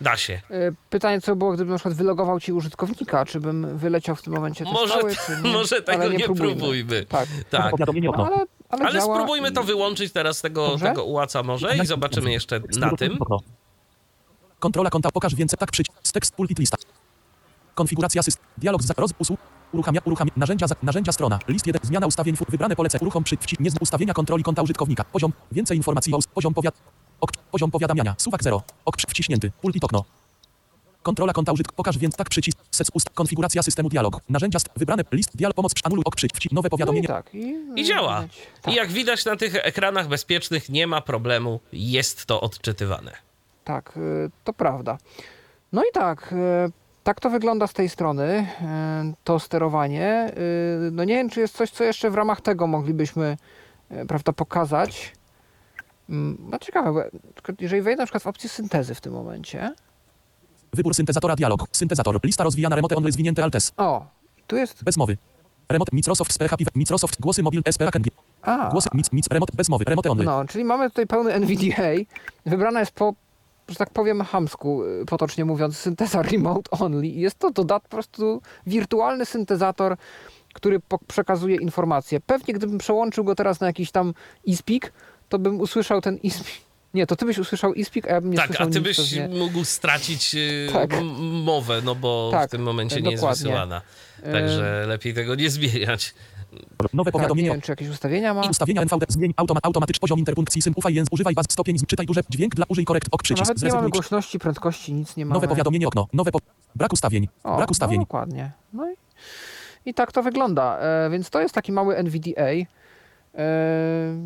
A: Da się.
B: Yy, Pytanie, co było, gdybym na przykład wylogował ci użytkownika, czy bym wyleciał w tym momencie
A: Może,
B: czy nie?
A: może tego
B: Ale
A: nie,
B: próbujmy.
A: próbujmy.
B: Tak,
A: Tak.
B: No, ale, ale,
A: Ale
B: działa
A: spróbujmy
B: i-
A: to wyłączyć teraz tego,
B: Dobrze?
A: tego ułaca może i zobaczymy jeszcze na
D: nie
A: tym.
D: Kontrola konta. Pokaż więcej. Tak przycisk. Z tekst pulpit lista. Konfiguracja systemu. Dialog z roz usług. Uruchamia, uruchamia, narzędzia, za- narzędzia strona, list 1, zmiana ustawień, wybrane polecenie, uruchom przy, wci, nie z ustawienia kontroli konta użytkownika, poziom, więcej informacji o, poziom powiad, ok, poziom powiadamiania, suwak 0, ok, wciśnięty, pulpit okno. Kontrola konta użytk, pokaż więc tak przycisk, set ust, konfiguracja systemu dialog, narzędzia, st- wybrane, list, dialog, pomoc, przy- anuluj, ok, przy, wci, nowe
B: No i
D: powiadomienie,
B: tak. I,
A: I działa.
B: Tak,
A: I jak widać na tych ekranach bezpiecznych nie ma problemu, jest to odczytywane.
B: tak, y, to prawda. No i tak, y, tak to wygląda z tej strony, y, to sterowanie. No nie wiem, czy jest coś, co jeszcze w ramach tego moglibyśmy, prawda, pokazać. Mm, No ciekawe, bo jeżeli wejdę na przykład w opcję syntezy w tym momencie.
D: wybór syntezatora dialog, syntezator, lista rozwijana, remote only zwinięte altes,
B: O, tu jest.
D: bez mowy. Remote, Microsoft, Happy, Microsoft, głosy mobil, SP, AKG,
B: A,
D: głosy, mic, mic, remote, bez mowy, remote only.
B: no, czyli mamy tutaj pełny NVDA. Wybrana jest po że tak powiem hamsku, y, potocznie mówiąc, synteza remote only. Jest to dodat po prostu wirtualny syntezator, który przekazuje informacje. Pewnie gdybym przełączył go teraz na jakiś tam e-speak, to bym usłyszał ten e-speak. Nie, to ty byś usłyszał e-speak, a ja bym nie
A: tak,
B: słyszał
A: a ty
B: nic
A: byś
B: pewnie.
A: mógł stracić y,
B: Tak.
A: mowę, no bo w
B: Tak,
A: tym momencie nie jest
B: dokładnie.
A: wysyłana. Także lepiej tego nie zmieniać.
D: Nowe
B: Tak, nie
D: powiadomienie.
B: wiem, czy jakieś ustawienia ma.
D: I ustawienia NVD. Zmień automa, automatyczny poziom interpunkcji sym. Ufaj język. Używaj baz stopień. Czytaj duże. Dźwięk dla użyj korekt. Ok przycisk.
B: Nawet nie mamy głośności, prędkości, nic nie mamy.
D: Nowe powiadomienie okno. Nowe po... Brak ustawień.
B: O,
D: Brak ustawień.
B: No, dokładnie. No i, i tak to wygląda. E, więc to jest taki mały NVDA. E,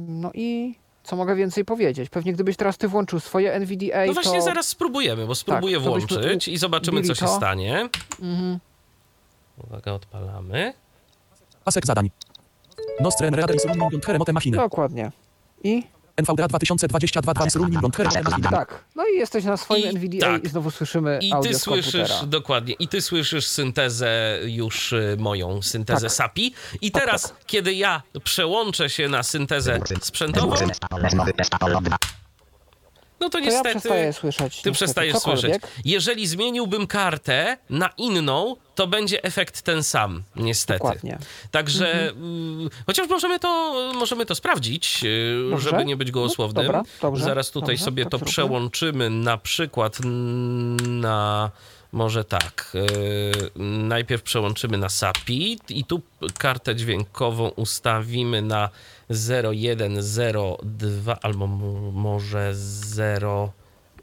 B: no i co mogę więcej powiedzieć? Pewnie gdybyś teraz ty włączył swoje NVDA,
A: No właśnie
B: to...
A: zaraz spróbujemy, bo spróbuję
B: byśmy
A: włączyć i zobaczymy, co się
B: to.
A: stanie.
B: Mhm.
A: Uwaga, odpalamy.
D: Pasek zadań.
B: Dokładnie. I
D: NVDA 2022 2 is running on Heremote Machine.
B: tak. No i jesteś na swoim
A: I
B: NVDA
A: tak.
B: i znowu słyszymy
A: I
B: audio
A: ty słyszysz,
B: komputera.
A: dokładnie, i ty słyszysz syntezę już y, moją, syntezę
B: Tak.
A: SAPI. I teraz, kiedy ja przełączę się na syntezę sprzętową, no to
B: To ja
A: niestety
B: przestaję słyszeć.
A: ty
B: niestety,
A: przestajesz
B: cokolwiek.
A: słyszeć. Jeżeli zmieniłbym kartę na inną, to będzie efekt ten sam, niestety.
B: Dokładnie.
A: Także,
B: Mhm.
A: y, chociaż możemy to, możemy to sprawdzić, y,
B: Dobrze.
A: żeby nie być gołosłownym.
B: No, dobra, dobrze,
A: Zaraz tutaj
B: dobrze,
A: sobie
B: tak
A: to
B: zróbmy.
A: przełączymy na przykład na, może tak, y, najpierw przełączymy na SAPI i tu kartę dźwiękową ustawimy na 0102 albo mo- może 0...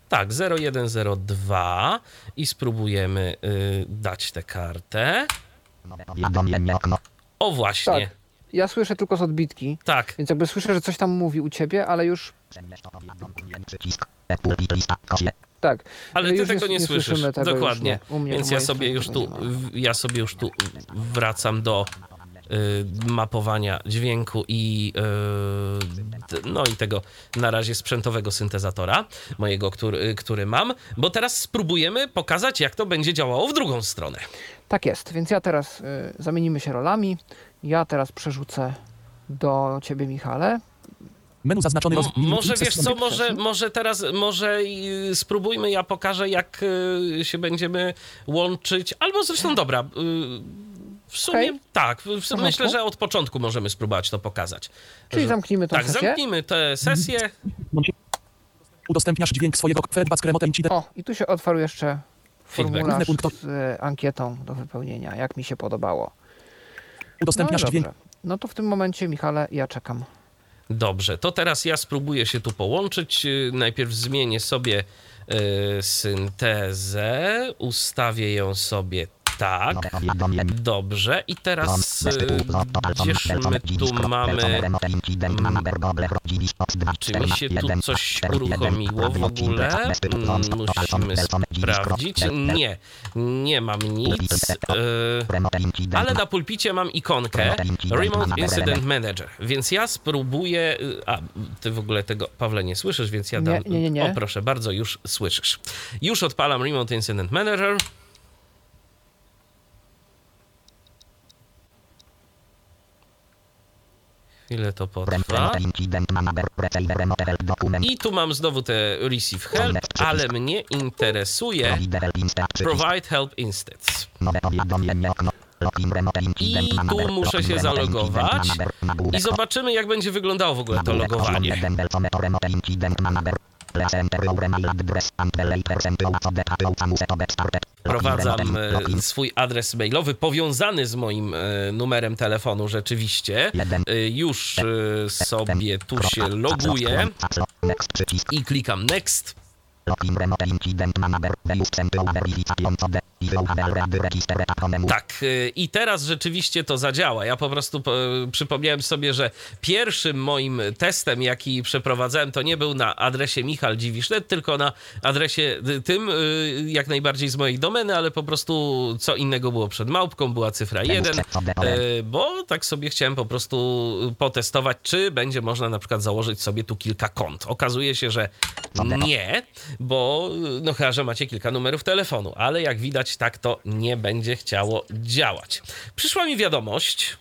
A: Tak, 0102 i spróbujemy y, dać tę kartę. O właśnie,
B: Tak. Ja słyszę tylko z odbitki,
A: tak.
B: więc jakby słyszę, że coś tam mówi u ciebie, ale już tak.
A: Ale ty
B: już
A: tego nie, słyszysz.
B: słyszymy tego
A: Dokładnie.
B: Nie. Mnie,
A: Więc ja sobie już tu
B: nie
A: ja sobie już tu wracam do mapowania dźwięku i y, no i tego na razie sprzętowego syntezatora mojego, który, który mam, bo teraz spróbujemy pokazać jak to będzie działało w drugą stronę.
B: Tak jest, więc ja teraz y, zamienimy się rolami. Ja teraz przerzucę do ciebie, Michale.
D: Menu zaznaczony roz...
A: Może wiesz co, może, może teraz, może y, spróbujmy, ja pokażę jak y, się będziemy łączyć, albo zresztą dobra, y, w sumie
B: Okej.
A: tak, w, myślę, że od początku możemy spróbować to pokazać.
B: Czyli
A: Że-
B: zamknijmy tą
A: Tak,
B: sesję.
A: zamknijmy tę sesję.
D: Udostępniasz dźwięk swojego Feedback Incident.
B: O, i tu się otwarł jeszcze formularz z y, ankietą do wypełnienia, jak mi się podobało. No
D: Udostępniasz dźwięk.
B: dobrze. No to w tym momencie, Michale, ja czekam.
A: Dobrze, to teraz ja spróbuję się tu połączyć. Y, Najpierw zmienię sobie y, syntezę, ustawię ją sobie tak. Dobrze, i teraz y, gdzież my tu mamy... Czy mi się tu coś uruchomiło w ogóle? Musimy sprawdzić. Nie, nie mam nic. y, Ale na pulpicie mam ikonkę Remote Incident Manager, więc ja spróbuję. y, A, ty w ogóle tego, Pawle, nie słyszysz, więc ja dam.
B: Nie, nie, nie.
A: O, proszę bardzo, już słyszysz. Już odpalam Remote Incident Manager. Chwilę to potrwa. I tu mam znowu te Receive Help, ale mnie interesuje Provide Help Instance. I tu muszę się zalogować i zobaczymy, jak będzie wyglądało w ogóle to logowanie. Wprowadzam e, swój adres mailowy powiązany z moim e, numerem telefonu rzeczywiście. E, Już sobie tu się loguję. I klikam Next. Tak, y, i teraz rzeczywiście to zadziała. Ja po prostu po, przypomniałem sobie, że pierwszym moim testem, jaki przeprowadzałem, to nie był na adresie Michal Dziwisznet, tylko na adresie y, tym, y, jak najbardziej z mojej domeny, ale po prostu co innego było przed małpką, była cyfra 1, y, bo tak sobie chciałem po prostu potestować, czy będzie można na przykład założyć sobie tu kilka kont. Okazuje się, że nie, bo no chyba, że macie kilka numerów telefonu, ale jak widać tak to nie będzie chciało działać. Przyszła mi wiadomość.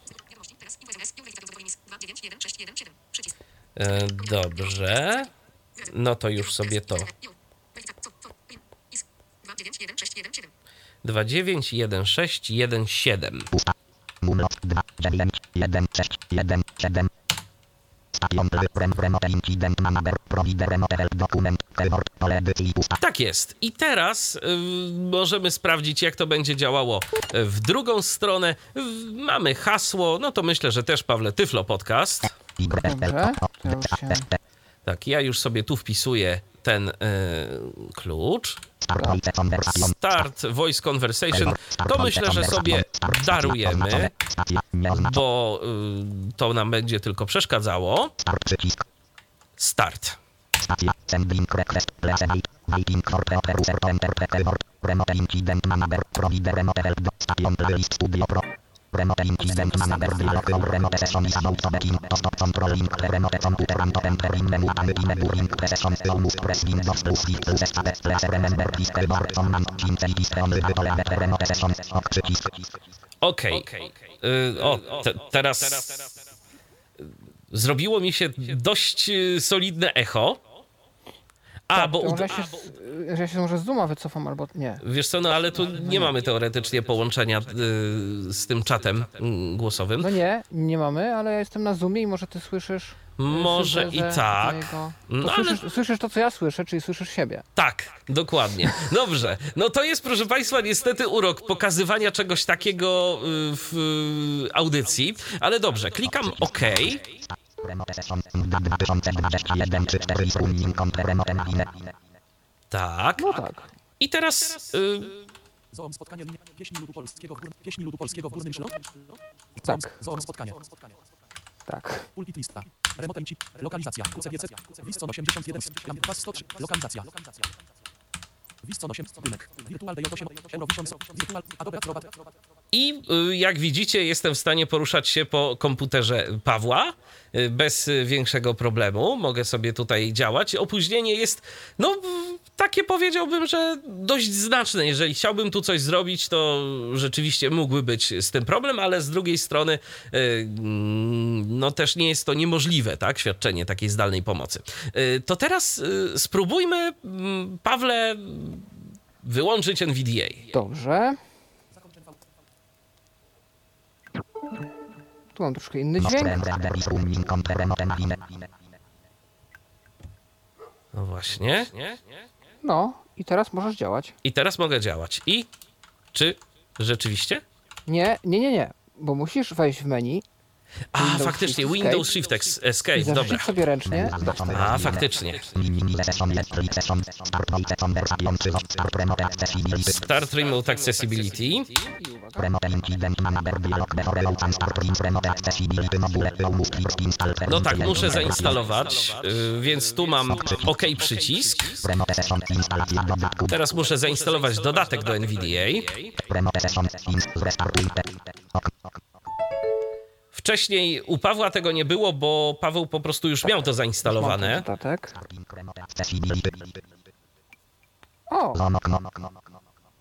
A: E, dobrze. No to już sobie to. 291617.
C: Numer 2,
A: tak jest. I teraz y, możemy sprawdzić, jak to będzie działało y, w drugą stronę. Y, mamy hasło, no to myślę, że też Pawle Tyflo Podcast.
B: Dobrze.
A: Tak, ja już sobie tu wpisuję ten y, klucz.
C: Start voice conversation.
A: To myślę, że sobie darujemy, bo y, to nam będzie tylko przeszkadzało.
C: Start. Remote incident manager provider remote help do station playlist studio pro. Remote incident manager dialog our remote session is about to begin. To stop the remote computer and to enter in menu and in during the session. You press Windows plus shift plus. Please remember this the remote session.
A: Okej. Y, o, te, teraz zrobiło mi się dość y, solidne echo. A, bo
B: może ja się, z- ja się może z Zooma wycofam, albo nie.
A: wiesz co, no ale tu nie mamy teoretycznie połączenia y, z tym czatem mm, głosowym.
B: No nie, nie mamy, ale ja jestem na Zoomie i może ty słyszysz... y,
A: Może i tak. No
B: To
A: ale-
B: słyszysz, słyszysz to, co ja słyszę, czyli słyszysz siebie.
A: Tak, dokładnie. Dobrze. No to jest, proszę Państwa, niestety urok pokazywania czegoś takiego y, w y, audycji, ale dobrze, klikam OK.
C: Remote session. 2021 czy 4 is running on the remote machine.
A: Tak.
B: No tak.
A: I teraz y,
D: Zoom spotkanie linia. Pieśni ludu polskiego w, gór... Pieśni ludu polskiego w Górnym Śląsku.
B: Tak.
D: Zoom spotkanie.
B: Tak.
D: Pulpit lista. Remote MC. Lokalizacja. UCGC. Wiscon 81. Lam 2 103. Lokalizacja. Wiscon 8. Rynek. Virtual DJ8. Eurovision. Virtual. Adobe Acrobat.
A: I jak widzicie, jestem w stanie poruszać się po komputerze Pawła y, bez y, większego problemu. Mogę sobie tutaj działać. Opóźnienie jest, no, takie powiedziałbym, że dość znaczne. Jeżeli chciałbym tu coś zrobić, to rzeczywiście mógłby być z tym problem, ale z drugiej strony, y, mm, no też nie jest to niemożliwe, tak, świadczenie takiej zdalnej pomocy. To teraz spróbujmy, mm, Pawle, wyłączyć NVDA.
B: Dobrze. Tu mam troszkę inny dźwięk.
A: No właśnie.
B: No i teraz możesz działać.
A: I teraz mogę działać. I czy rzeczywiście?
B: Nie, nie, nie, nie. Bo musisz wejść w menu
A: A,
B: Windows
A: faktycznie,
B: Shift
A: Windows
B: Escape.
A: Shift
B: i
A: Escape, dobra.
B: sobie ręcznie.
A: A, faktycznie.
C: Start remote accessibility.
A: No tak, muszę zainstalować, y, więc tu mam OK przycisk. Teraz muszę zainstalować dodatek do NVDA. Wcześniej u Pawła tego nie było, bo Paweł po prostu już miał to zainstalowane.
C: Accessibility.
B: O,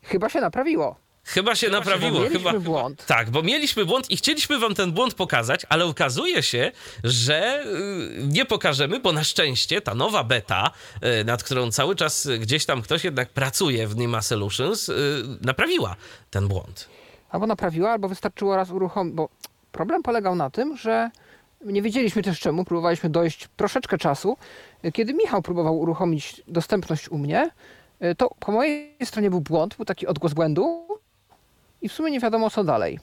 B: chyba się naprawiło.
A: Chyba się naprawiło,
B: Mieliśmy
A: chyba.
B: błąd.
A: Tak, bo mieliśmy błąd i chcieliśmy wam ten błąd pokazać, ale okazuje się, że y, nie pokażemy, bo na szczęście ta nowa beta, y, nad którą cały czas gdzieś tam ktoś jednak pracuje w Nima Solutions, y, naprawiła ten błąd.
B: Albo naprawiła, albo wystarczyło raz uruchomić, bo problem polegał na tym, że nie wiedzieliśmy też czemu, próbowaliśmy dojść troszeczkę czasu. Kiedy Michał próbował uruchomić dostępność u mnie, to po mojej stronie był błąd, był taki odgłos błędu i w sumie nie wiadomo co dalej.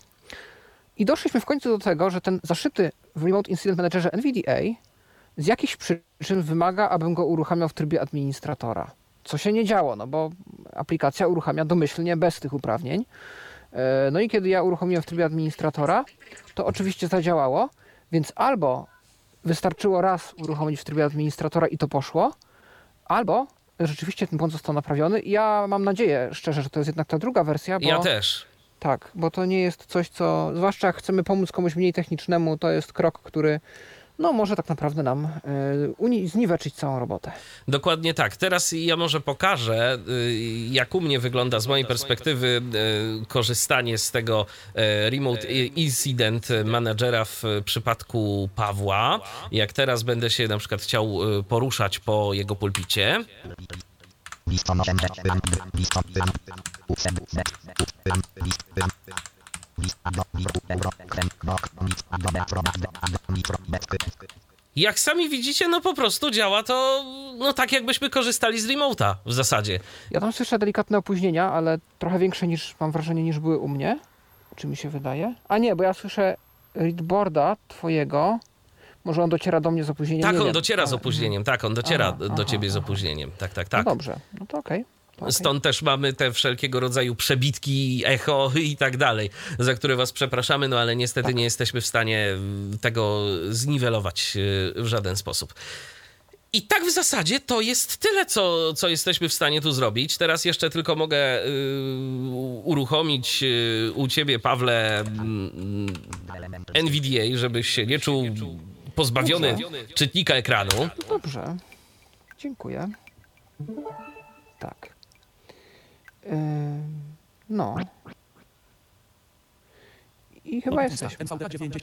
B: I doszliśmy w końcu do tego, że ten zaszyty w Remote Incident Managerze NVDA z jakichś przyczyn wymaga, abym go uruchamiał w trybie administratora. Co się nie działo, no bo aplikacja uruchamia domyślnie bez tych uprawnień. E, No i kiedy ja uruchomiłem w trybie administratora, to oczywiście zadziałało, więc albo wystarczyło raz uruchomić w trybie administratora i to poszło, albo rzeczywiście ten błąd został naprawiony. I ja mam nadzieję, szczerze, że to jest jednak ta druga wersja, bo
A: Ja też.
B: tak, bo to nie jest coś, co, zwłaszcza jak chcemy pomóc komuś mniej technicznemu, to jest krok, który no może tak naprawdę nam y, zniweczyć całą robotę.
A: Dokładnie tak. Teraz ja może pokażę, y, jak u mnie wygląda z mojej perspektywy y, korzystanie z tego y, Remote Incident Managera w przypadku Pawła. Jak teraz będę się na przykład chciał y, poruszać po jego pulpicie.
C: Liston 8 lamp. Liston lamp. Used, set, plan, list, plan. List, ado, virtu, euro, krem, bok, nic, adobe, acrobat, ad, micro, betky.
A: Jak sami widzicie, no po prostu działa to no tak, jakbyśmy korzystali z remota w zasadzie.
B: Ja tam słyszę delikatne opóźnienia, ale trochę większe niż mam wrażenie niż były u mnie. Czy mi się wydaje? A nie, bo ja słyszę readboarda twojego. Może on dociera do mnie z opóźnieniem.
A: Tak,
B: nie
A: on
B: wiem,
A: dociera z
B: ale-
A: opóźnieniem, tak, on dociera
B: Aha,
A: do
B: aha,
A: ciebie z
B: aha.
A: opóźnieniem. Tak, tak,
B: No
A: tak.
B: dobrze, no to okej. to okej.
A: Stąd też mamy te wszelkiego rodzaju przebitki, echo i tak dalej, za które was przepraszamy, no ale niestety
B: Tak.
A: nie jesteśmy w stanie mm, tego zniwelować y, w żaden sposób. I tak w zasadzie to jest tyle, co, co jesteśmy w stanie tu zrobić. Teraz jeszcze tylko mogę y, uruchomić y, u ciebie, Pawle, mm, NVDA, żebyś się nie czuł pozbawiony czytnika ekranu.
B: Dobrze. Dziękuję. Tak. No. I chyba jesteśmy.
D: NVDA 9.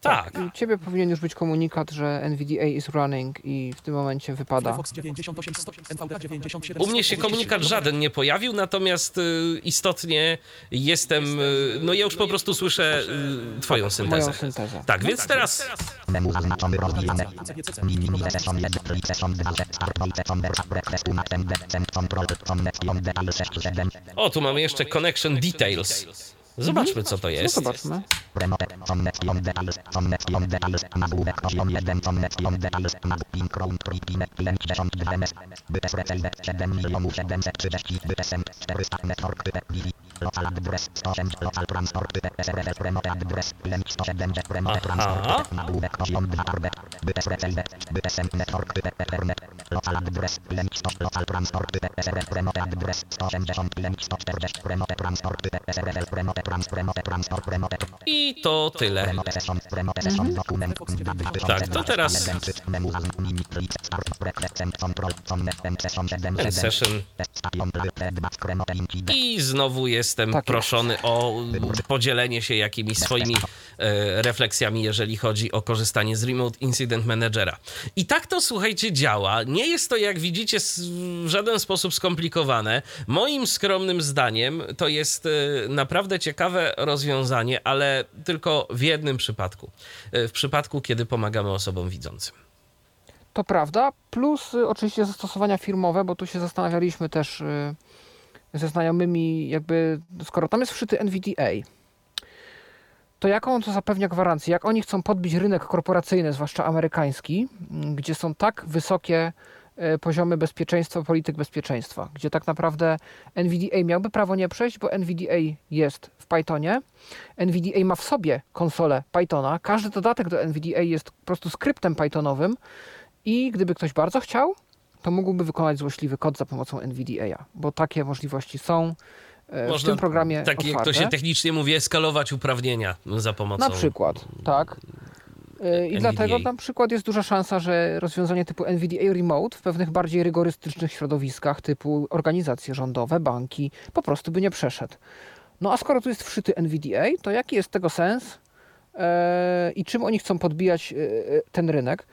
A: Tak.
B: I u ciebie powinien już być komunikat, że NVDA is running i w tym momencie wypada.
D: Firefox 98 100, NVDA 97
A: U mnie się komunikat żaden nie pojawił, natomiast y, istotnie jestem. Y, no ja już po prostu słyszę y, Twoją syntezę.
B: Moją syntezę.
A: Tak, więc teraz
C: Menu zaznaczony rozwijane. Session 1, free session 2, start voice control, connection detail 6, 7.
A: O, tu mamy jeszcze Connection Details. Zobaczmy, co to
B: No
A: jest.
B: zobaczmy.
C: Remote, connection details, connection details, nagłówek poziom 1, connection details, nag, pin crown, tripine, 52 ms, bytes receiver, 7 milionów 730, bytesem, 400 network, type, wi local address, 108, local transport, type, SRL, remote address, link 170, remote
A: Aha.
C: Transport, type, nagłówek poziom 2, arbet, bytes receiver, bytesem, network, type, ethernet, local address, link 100, local transport, type, SRL, remote address, 180, link 140, remote transport, type, SRL, remote trans, remote transport, remote
A: I to tyle.
C: Dokument,
A: Tak, to teraz-
C: end session, 7,
A: End session.
C: Station, feedback, remote, incident.
A: I znowu jestem
B: Tak jest.
A: proszony o podzielenie się jakimiś swoimi e, refleksjami, jeżeli chodzi o korzystanie z Remote Incident Managera. I tak to, słuchajcie, działa. Nie jest to, jak widzicie, w żaden sposób skomplikowane. Moim skromnym zdaniem to jest e, naprawdę ciekawe rozwiązanie, ale tylko w jednym przypadku. E, W przypadku, kiedy pomagamy osobom widzącym.
B: To prawda, plus y, oczywiście zastosowania firmowe, bo tu się zastanawialiśmy też y, ze znajomymi, jakby skoro tam jest wszyty NVDA, to jaką on to zapewnia gwarancję? Jak oni chcą podbić rynek korporacyjny, zwłaszcza amerykański, gdzie są tak wysokie poziomy bezpieczeństwa, polityk bezpieczeństwa, gdzie tak naprawdę NVDA miałby prawo nie przejść, bo NVDA jest w Pythonie, NVDA ma w sobie konsolę Pythona, każdy dodatek do NVDA jest po prostu skryptem Pythonowym i gdyby ktoś bardzo chciał, to mógłby wykonać złośliwy kod za pomocą NVDA, bo takie możliwości są e, w tym programie
A: tak jak
B: otwarte.
A: to się technicznie mówi, eskalować uprawnienia za pomocą...
B: Na przykład, tak. Yy, I
A: NVDA.
B: dlatego na przykład jest duża szansa, że rozwiązanie typu NVDA Remote w pewnych bardziej rygorystycznych środowiskach typu organizacje rządowe, banki po prostu by nie przeszedł. No a skoro tu jest wszyty NVDA, to jaki jest tego sens yy, i czym oni chcą podbijać yy, ten rynek?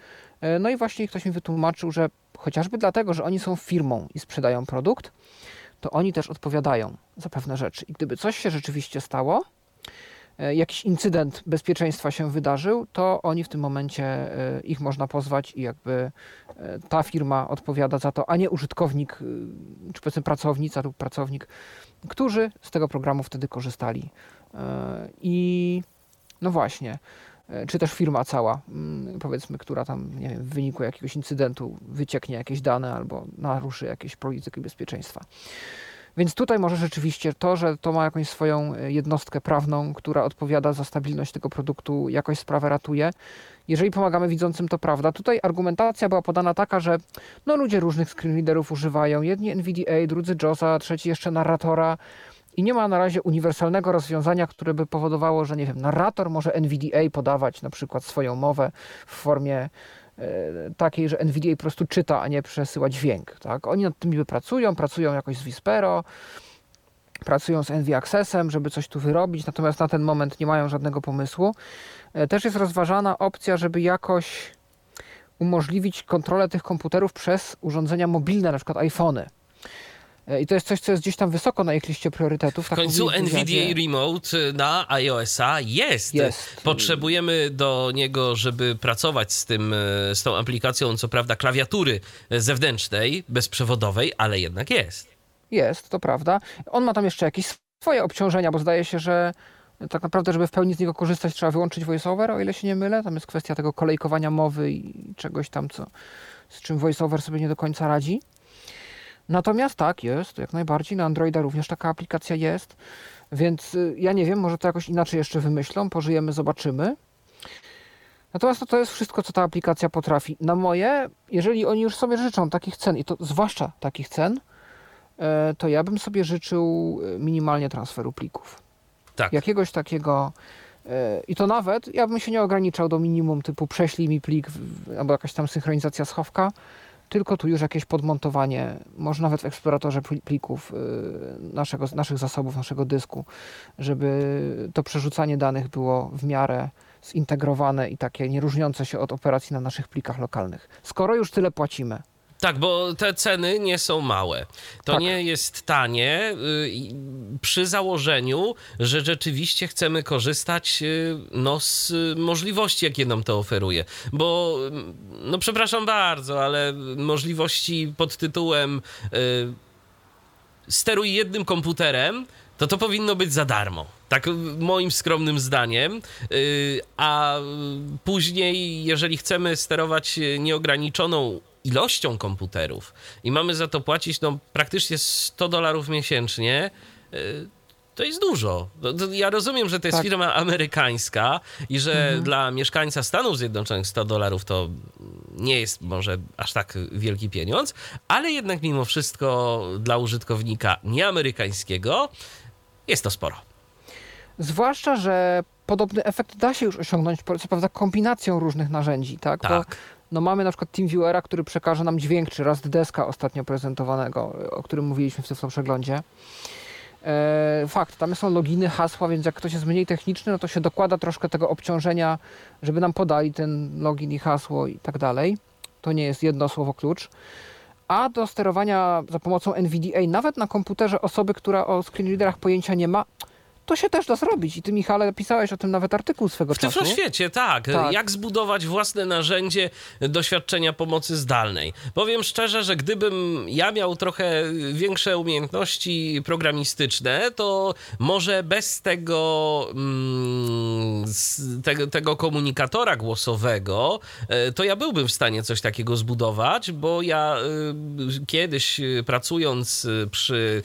B: No i właśnie ktoś mi wytłumaczył, że chociażby dlatego, że oni są firmą i sprzedają produkt, to oni też odpowiadają za pewne rzeczy. I gdyby coś się rzeczywiście stało, e, jakiś incydent bezpieczeństwa się wydarzył, to oni w tym momencie e, ich można pozwać i jakby e, ta firma odpowiada za to, a nie użytkownik, e, czy powiedzmy pracownica lub pracownik, którzy z tego programu wtedy korzystali. E, I no właśnie, e, czy też firma cała, mm, powiedzmy, która tam, nie wiem, w wyniku jakiegoś incydentu wycieknie jakieś dane albo naruszy jakieś polityki bezpieczeństwa. Więc tutaj może rzeczywiście to, że to ma jakąś swoją e, jednostkę prawną, która odpowiada za stabilność tego produktu, jakoś sprawę ratuje. Jeżeli pomagamy widzącym, to prawda. Tutaj argumentacja była podana taka, że no ludzie różnych screenreaderów używają. Jedni NVDA, drudzy JOSa, trzeci jeszcze narratora. I nie ma na razie uniwersalnego rozwiązania, które by powodowało, że nie wiem, narrator może NVDA podawać na przykład swoją mowę w formie e, takiej, że NVDA po prostu czyta, a nie przesyła dźwięk. Tak? Oni nad tym niby pracują, pracują jakoś z Vispero, pracują z NV Accessem, żeby coś tu wyrobić, natomiast na ten moment nie mają żadnego pomysłu. E, Też jest rozważana opcja, żeby jakoś umożliwić kontrolę tych komputerów przez urządzenia mobilne, na przykład iPhony. E, I to jest coś, co jest gdzieś tam wysoko na ich liście priorytetów.
A: W
B: tak
A: końcu. NVDA Remote na iOS-a jest.
B: Jest.
A: Potrzebujemy do niego, żeby pracować z tym, e, z tą aplikacją, co prawda klawiatury zewnętrznej, bezprzewodowej, ale jednak jest.
B: Jest, to prawda. On ma tam jeszcze jakieś swoje obciążenia, bo zdaje się, że tak naprawdę, żeby w pełni z niego korzystać, trzeba wyłączyć voiceover, o ile się nie mylę. Tam jest kwestia tego kolejkowania mowy i czegoś tam, co, z czym voiceover sobie nie do końca radzi. Natomiast tak, jest, jak najbardziej. Na Androida również taka aplikacja jest. Więc y, ja nie wiem, może to jakoś inaczej jeszcze wymyślą. Pożyjemy, zobaczymy. Natomiast to, to jest wszystko, co ta aplikacja potrafi. Na moje, jeżeli oni już sobie życzą takich cen, i to zwłaszcza takich cen, e, to ja bym sobie życzył e, minimalnie transferu plików.
A: Tak.
B: Jakiegoś takiego. e, I to nawet, ja bym się nie ograniczał do minimum typu prześlij mi plik, albo jakaś tam synchronizacja schowka, tylko tu już jakieś podmontowanie, może nawet w eksploratorze pli- plików e, naszego, naszych zasobów, naszego dysku, żeby to przerzucanie danych było w miarę zintegrowane i takie nie różniące się od operacji na naszych plikach lokalnych. Skoro już tyle płacimy.
A: Tak, bo te ceny nie są małe. To
B: Tak.
A: nie jest tanie y, przy założeniu, że rzeczywiście chcemy korzystać y, no, z y, możliwości, jakie nam to oferuje. Bo, mm, no przepraszam bardzo, ale możliwości pod tytułem steruj jednym komputerem, to to powinno być za darmo. Tak moim skromnym zdaniem. A później, jeżeli chcemy sterować nieograniczoną ilością komputerów i mamy za to płacić no, praktycznie 100 dolarów miesięcznie, y, to jest dużo. To Ja rozumiem, że to jest
B: Tak.
A: firma amerykańska i że dla mieszkańca Stanów Zjednoczonych 100 dolarów to nie jest może aż tak wielki pieniądz, ale jednak mimo wszystko dla użytkownika nieamerykańskiego jest to sporo.
B: Zwłaszcza, że podobny efekt da się już osiągnąć, co prawda kombinacją różnych narzędzi, tak? Bo,
A: Tak.
B: No mamy na przykład TeamViewera, który przekaże nam dźwięk, czy raz deska ostatnio prezentowanego, o którym mówiliśmy w tym przeglądzie. E, fakt, tam są loginy, hasła, więc jak ktoś jest mniej techniczny, no to się dokłada troszkę tego obciążenia, żeby nam podali ten login i hasło i tak dalej. To nie jest jedno słowo klucz. A do sterowania za pomocą NVDA, nawet na komputerze osoby, która o screenreaderach pojęcia nie ma, to się też da zrobić. I ty, Michale, pisałeś o tym nawet artykuł swego
A: W
B: czasu.
A: Tyfloświecie, tak.
B: Tak.
A: Jak zbudować własne narzędzie doświadczenia pomocy zdalnej. Powiem szczerze, że gdybym ja miał trochę większe umiejętności programistyczne, to może bez tego, mm, tego, tego komunikatora głosowego, e, to ja byłbym w stanie coś takiego zbudować, bo ja y, kiedyś y, pracując przy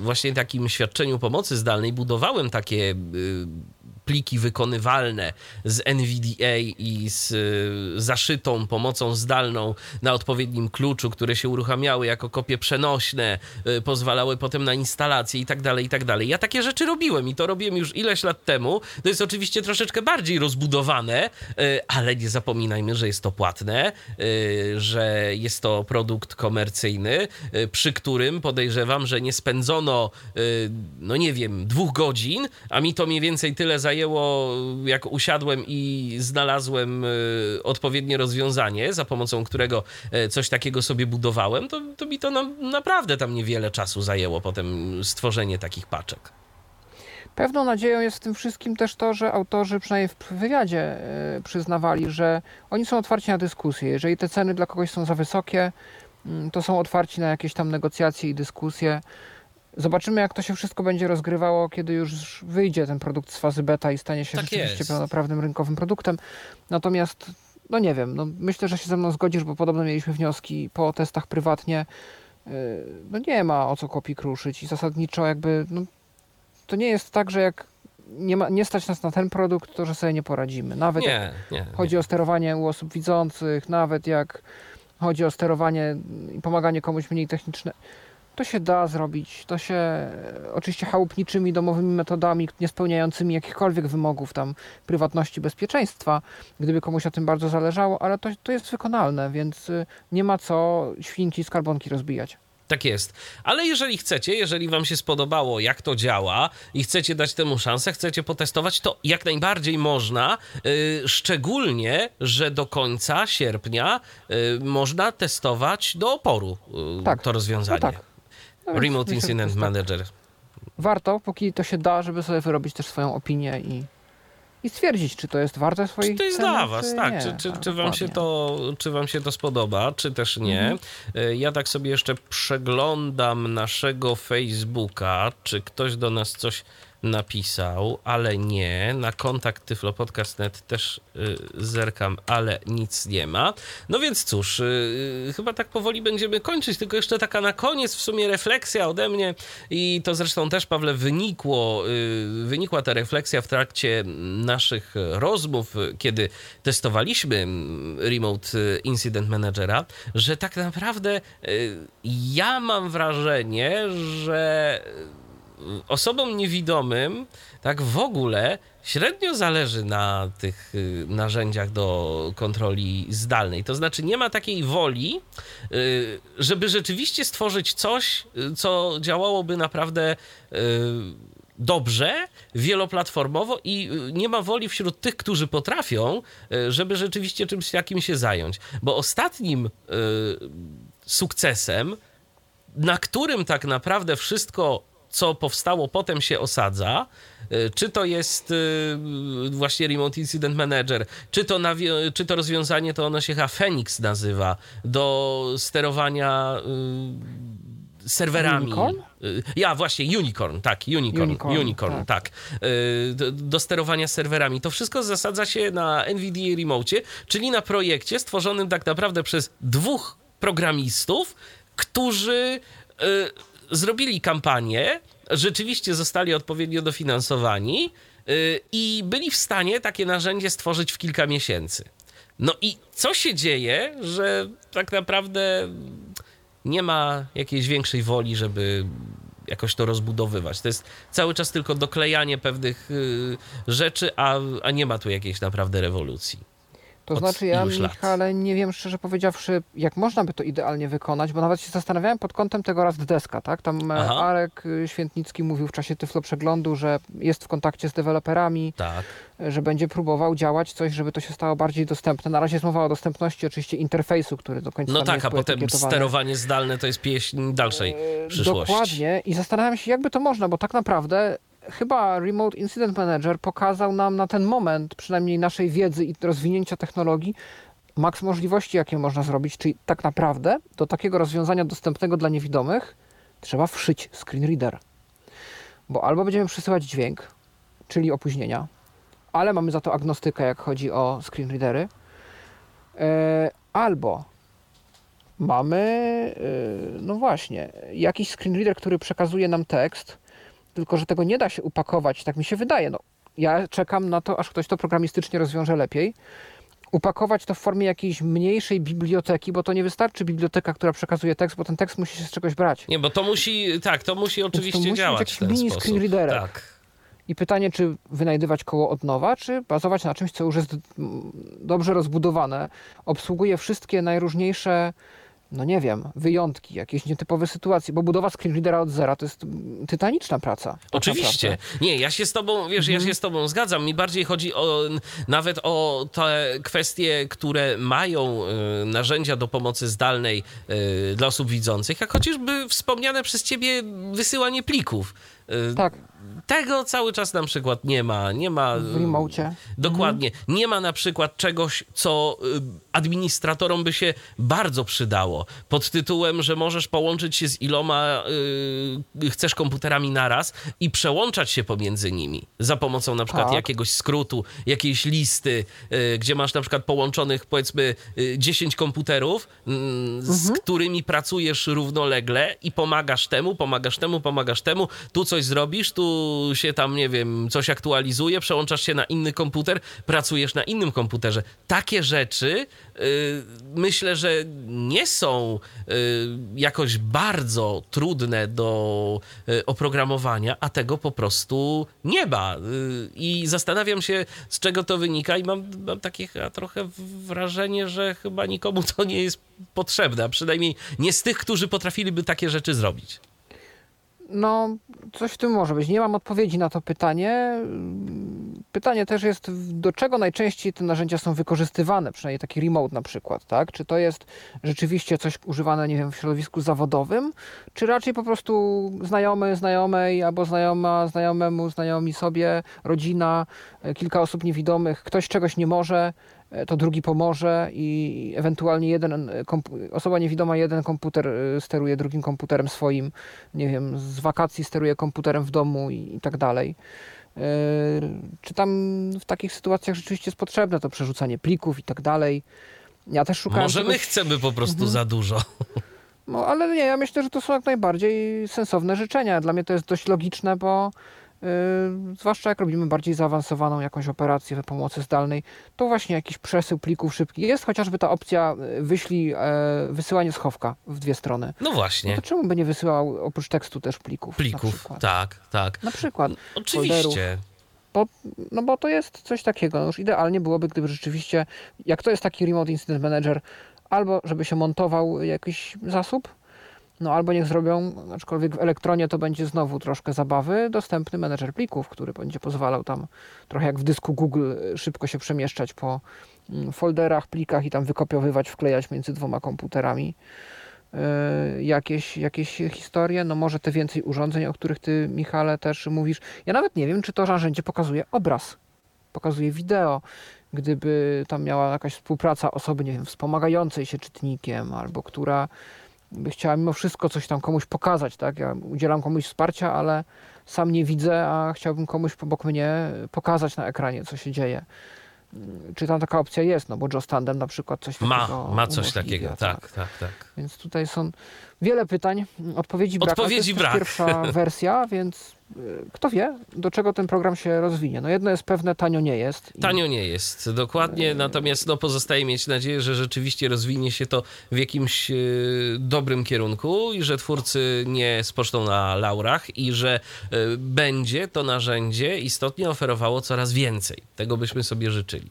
A: właśnie takim świadczeniu pomocy zdalnej budowałem takie y, pliki wykonywalne z NVDA i z y, zaszytą pomocą zdalną na odpowiednim kluczu, które się uruchamiały jako kopie przenośne, y, pozwalały potem na instalację i tak dalej, i tak dalej. Ja takie rzeczy robiłem i to robiłem już ileś lat temu. To jest oczywiście troszeczkę bardziej rozbudowane, y, ale nie zapominajmy, że jest to płatne, że jest to produkt komercyjny, przy którym podejrzewam, że nie spędzono, no nie wiem, dwóch godzin, a mi to mniej więcej tyle zajęło, jak usiadłem i znalazłem y, odpowiednie rozwiązanie, za pomocą którego y, coś takiego sobie budowałem, to, to mi to na, naprawdę tam niewiele czasu zajęło potem stworzenie takich paczek.
B: Pewną nadzieją jest w tym wszystkim też to, że autorzy, przynajmniej w wywiadzie, e, przyznawali, że oni są otwarci na dyskusję. Jeżeli te ceny dla kogoś są za wysokie, mm, to są otwarci na jakieś tam negocjacje i dyskusje. Zobaczymy, jak to się wszystko będzie rozgrywało, kiedy już wyjdzie ten produkt z fazy beta i stanie się
A: Tak
B: rzeczywiście
A: jest.
B: pełnoprawnym rynkowym produktem. Natomiast, no nie wiem, no myślę, że się ze mną zgodzisz, bo podobno mieliśmy wnioski po testach prywatnie. Yy, No nie ma o co kopii kruszyć i zasadniczo jakby, no, to nie jest tak, że jak nie, ma, nie stać nas na ten produkt, to że sobie nie poradzimy. Nawet jak
A: Nie, nie.
B: chodzi o sterowanie u osób widzących, nawet jak chodzi o sterowanie i pomaganie komuś mniej techniczne, to się da zrobić. To się e, oczywiście chałupniczymi domowymi metodami, nie spełniającymi jakichkolwiek wymogów tam prywatności, bezpieczeństwa, gdyby komuś na tym bardzo zależało, ale to, to jest wykonalne, więc y, nie ma co świnki i skarbonki rozbijać.
A: Tak jest. Ale jeżeli chcecie, jeżeli wam się spodobało, jak to działa i chcecie dać temu szansę, chcecie potestować, to jak najbardziej można. Yy, szczególnie, że do końca sierpnia yy, można testować do oporu yy,
B: Tak.
A: to rozwiązanie.
B: No tak.
A: Remote Incident
B: tak.
A: Manager.
B: Warto, póki to się da, żeby sobie wyrobić też swoją opinię i, i stwierdzić, czy to jest warte swojej
A: Czy to jest dla was,
B: czy
A: tak?
B: nie.
A: Czy, czy,
B: Tak,
A: czy, wam się to, czy wam się to spodoba, czy też nie?
B: Mhm.
A: E, Ja tak sobie jeszcze przeglądam naszego Facebooka, czy ktoś do nas coś napisał, ale nie. Na kontakt tyflopodcast.net też y, zerkam, ale nic nie ma. No więc cóż, y, chyba tak powoli będziemy kończyć, tylko jeszcze taka na koniec w sumie refleksja ode mnie i to zresztą też, Pawle, wynikło, y, wynikła ta refleksja w trakcie naszych rozmów, y, kiedy testowaliśmy mm, Remote y, Incident Managera, że tak naprawdę y, ja mam wrażenie, że osobom niewidomym tak w ogóle średnio zależy na tych y, narzędziach do kontroli zdalnej. To znaczy nie ma takiej woli, y, żeby rzeczywiście stworzyć coś, y, co działałoby naprawdę dobrze, wieloplatformowo i nie ma woli wśród tych, którzy potrafią, żeby rzeczywiście czymś takim się zająć. Bo ostatnim sukcesem, na którym tak naprawdę wszystko, co powstało, potem się osadza. Y, Czy to jest y, właśnie Remote Incident Manager, czy to, nawi- czy to rozwiązanie, to ono się chyba Phoenix nazywa, do sterowania y, serwerami.
B: Unicorn?
A: Ja, właśnie, Unicorn, tak, Unicorn, Unicorn,
B: Unicorn,
A: tak. Y, Do, do sterowania serwerami. To wszystko zasadza się na NVIDIA Remote, czyli na projekcie stworzonym tak naprawdę przez dwóch programistów, którzy zrobili kampanię, rzeczywiście zostali odpowiednio dofinansowani y, i byli w stanie takie narzędzie stworzyć w kilka miesięcy. No i co się dzieje, że tak naprawdę nie ma jakiejś większej woli, żeby jakoś to rozbudowywać. To jest cały czas tylko doklejanie pewnych y, rzeczy, a, a nie ma tu jakiejś naprawdę rewolucji.
B: To znaczy ja,
A: iluś lat.
B: Michale, nie wiem szczerze powiedziawszy, jak można by to idealnie wykonać, bo nawet się zastanawiałem pod kątem tego raz deska, tak? Tam e,
A: Aha.
B: Arek y, Świętnicki mówił w czasie Tyflo Przeglądu, że jest w kontakcie z deweloperami,
A: Tak.
B: że będzie próbował działać coś, żeby to się stało bardziej dostępne. Na razie jest mowa o dostępności oczywiście interfejsu, który do końca
A: No tak,
B: jest
A: a potem sterowanie zdalne to jest pieśń dalszej
B: E,
A: przyszłości.
B: Dokładnie i zastanawiam się, jakby to można, bo tak naprawdę chyba Remote Incident Manager pokazał nam na ten moment, przynajmniej naszej wiedzy i rozwinięcia technologii, maks możliwości, jakie można zrobić, czyli tak naprawdę do takiego rozwiązania dostępnego dla niewidomych trzeba wszyć screen reader. Bo albo będziemy przesyłać dźwięk, czyli opóźnienia, ale mamy za to agnostykę, jak chodzi o screen readery, e, albo mamy, yy, no właśnie, jakiś screen reader, który przekazuje nam tekst, tylko że tego nie da się upakować, tak mi się wydaje. No, ja czekam na to, aż ktoś to programistycznie rozwiąże lepiej. Upakować to w formie jakiejś mniejszej biblioteki, bo to nie wystarczy biblioteka, która przekazuje tekst, bo ten tekst musi się z czegoś brać.
A: Nie, bo to musi, tak, to musi oczywiście
B: musi być
A: działać
B: jakiś
A: w ten
B: mini
A: sposób. Tak.
B: I pytanie, czy wynajdywać koło od nowa, czy bazować na czymś, co już jest dobrze rozbudowane, obsługuje wszystkie najróżniejsze, no nie wiem, wyjątki, jakieś nietypowe sytuacje, bo budowa screen readera od zera to jest mm, tytaniczna praca. tak
A: Oczywiście.
B: naprawdę.
A: Nie, ja się z tobą, wiesz, ja się z tobą zgadzam. Mi bardziej chodzi o nawet o te kwestie, które mają y, narzędzia do pomocy zdalnej y, dla osób widzących, jak chociażby wspomniane przez ciebie wysyłanie plików. Y,
B: Tak,
A: Tego cały czas na przykład nie ma. Nie ma
B: w remocie.
A: Dokładnie. Nie ma na przykład czegoś, co y, administratorom by się bardzo przydało. Pod tytułem, że możesz połączyć się z iloma y, chcesz komputerami naraz i przełączać się pomiędzy nimi za pomocą na przykład
B: Tak.
A: jakiegoś skrótu, jakiejś listy, y, gdzie masz na przykład połączonych powiedzmy y, 10 komputerów, mm, z którymi pracujesz równolegle i pomagasz temu, pomagasz temu, pomagasz temu. Tu coś zrobisz, tu się tam, nie wiem, coś aktualizuje, przełączasz się na inny komputer, pracujesz na innym komputerze. Takie rzeczy y, myślę, że nie są y, jakoś bardzo trudne do y, oprogramowania, a tego po prostu nie ma. Y, I zastanawiam się, z czego to wynika, i mam, mam takie trochę wrażenie, że chyba nikomu to nie jest potrzebne, a przynajmniej nie z tych, którzy potrafiliby takie rzeczy zrobić.
B: No, coś w tym może być. Nie mam odpowiedzi na to pytanie. pytanie też jest, do czego najczęściej te narzędzia są wykorzystywane, przynajmniej taki remote na przykład, tak? Czy to jest rzeczywiście coś używane, nie wiem, w środowisku zawodowym, czy raczej po prostu znajomy, znajomej, albo znajoma, znajomemu, znajomi sobie, rodzina, kilka osób niewidomych, ktoś czegoś nie może, to drugi pomoże i ewentualnie jeden, e, osoba niewidoma jeden komputer e, steruje drugim komputerem swoim, nie wiem, z wakacji steruje komputerem w domu i, i tak dalej. Czy tam w takich sytuacjach rzeczywiście jest potrzebne to przerzucanie plików i tak dalej? Ja też szukałem.
A: Może my chcemy po prostu
B: Mhm.
A: za dużo.
B: No, ale nie, ja myślę, że to są jak najbardziej sensowne życzenia. Dla mnie to jest dość logiczne, bo zwłaszcza jak robimy bardziej zaawansowaną jakąś operację w pomocy zdalnej, to właśnie jakiś przesył plików szybki. Jest chociażby ta opcja yy, wyślij, e, wysyłanie schowka w dwie strony.
A: No
B: No
A: właśnie.
B: to czemu by nie wysyłał oprócz tekstu też plików?
A: Plików, tak, tak.
B: Na przykład.
A: Oczywiście.
B: No bo to jest coś takiego. No już idealnie byłoby, gdyby rzeczywiście, jak to jest taki Remote Incident Manager, albo żeby się montował jakiś zasób, no albo niech zrobią, aczkolwiek w elektronie to będzie znowu troszkę zabawy, dostępny menedżer plików, który będzie pozwalał tam trochę jak w dysku Google y, szybko się przemieszczać po mm, folderach, plikach i tam wykopiowywać, wklejać między dwoma komputerami y, jakieś, jakieś historie, no może te więcej urządzeń, o których ty, Michale, też mówisz. Ja nawet nie wiem, czy to narzędzie pokazuje obraz, pokazuje wideo. Gdyby tam miała jakaś współpraca osoby, nie wiem, wspomagającej się czytnikiem, albo która chciała mimo wszystko coś tam komuś pokazać, tak? Ja udzielam komuś wsparcia, ale sam nie widzę, a chciałbym komuś obok mnie pokazać na ekranie, co się dzieje. Czy tam taka opcja jest? No bo Joe Tandem na przykład coś
A: Ma,
B: takiego
A: ma coś takiego, tak, tak, tak.
B: Więc tutaj są wiele pytań, odpowiedzi brak.
A: Odpowiedzi brak.
B: pierwsza wersja, więc y, kto wie, do czego ten program się rozwinie. No jedno jest pewne, tanio nie jest.
A: Tanio nie jest, dokładnie, natomiast no, pozostaje mieć nadzieję, że rzeczywiście rozwinie się to w jakimś e, dobrym kierunku i że twórcy nie spoczną na laurach i że e, będzie to narzędzie istotnie oferowało coraz więcej. Tego byśmy sobie życzyli.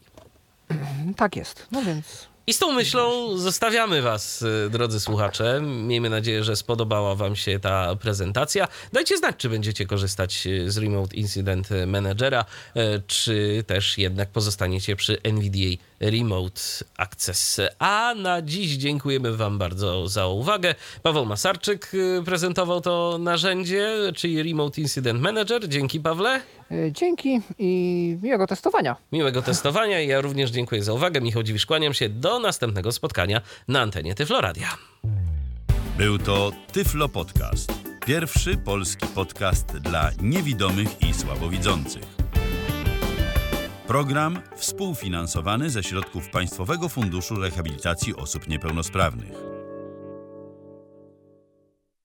B: Tak jest. No więc
A: I z tą myślą zostawiamy Was, y, drodzy słuchacze. Miejmy nadzieję, że spodobała Wam się ta prezentacja. Dajcie znać, czy będziecie korzystać y, z Remote Incident Managera, y, czy też jednak pozostaniecie przy NVDA Remote Access. A na dziś dziękujemy Wam bardzo za uwagę. Paweł Masarczyk prezentował to narzędzie, czyli Remote Incident Manager. Dzięki, Pawle.
B: Y, dzięki i miłego testowania.
A: Miłego testowania i ja również dziękuję za uwagę. Michał Dziwisz, kłaniam się do następnego spotkania na antenie Tyfloradia.
E: Był to Tyflo Podcast. Pierwszy polski podcast dla niewidomych i słabowidzących. Program współfinansowany ze środków Państwowego Funduszu Rehabilitacji Osób Niepełnosprawnych.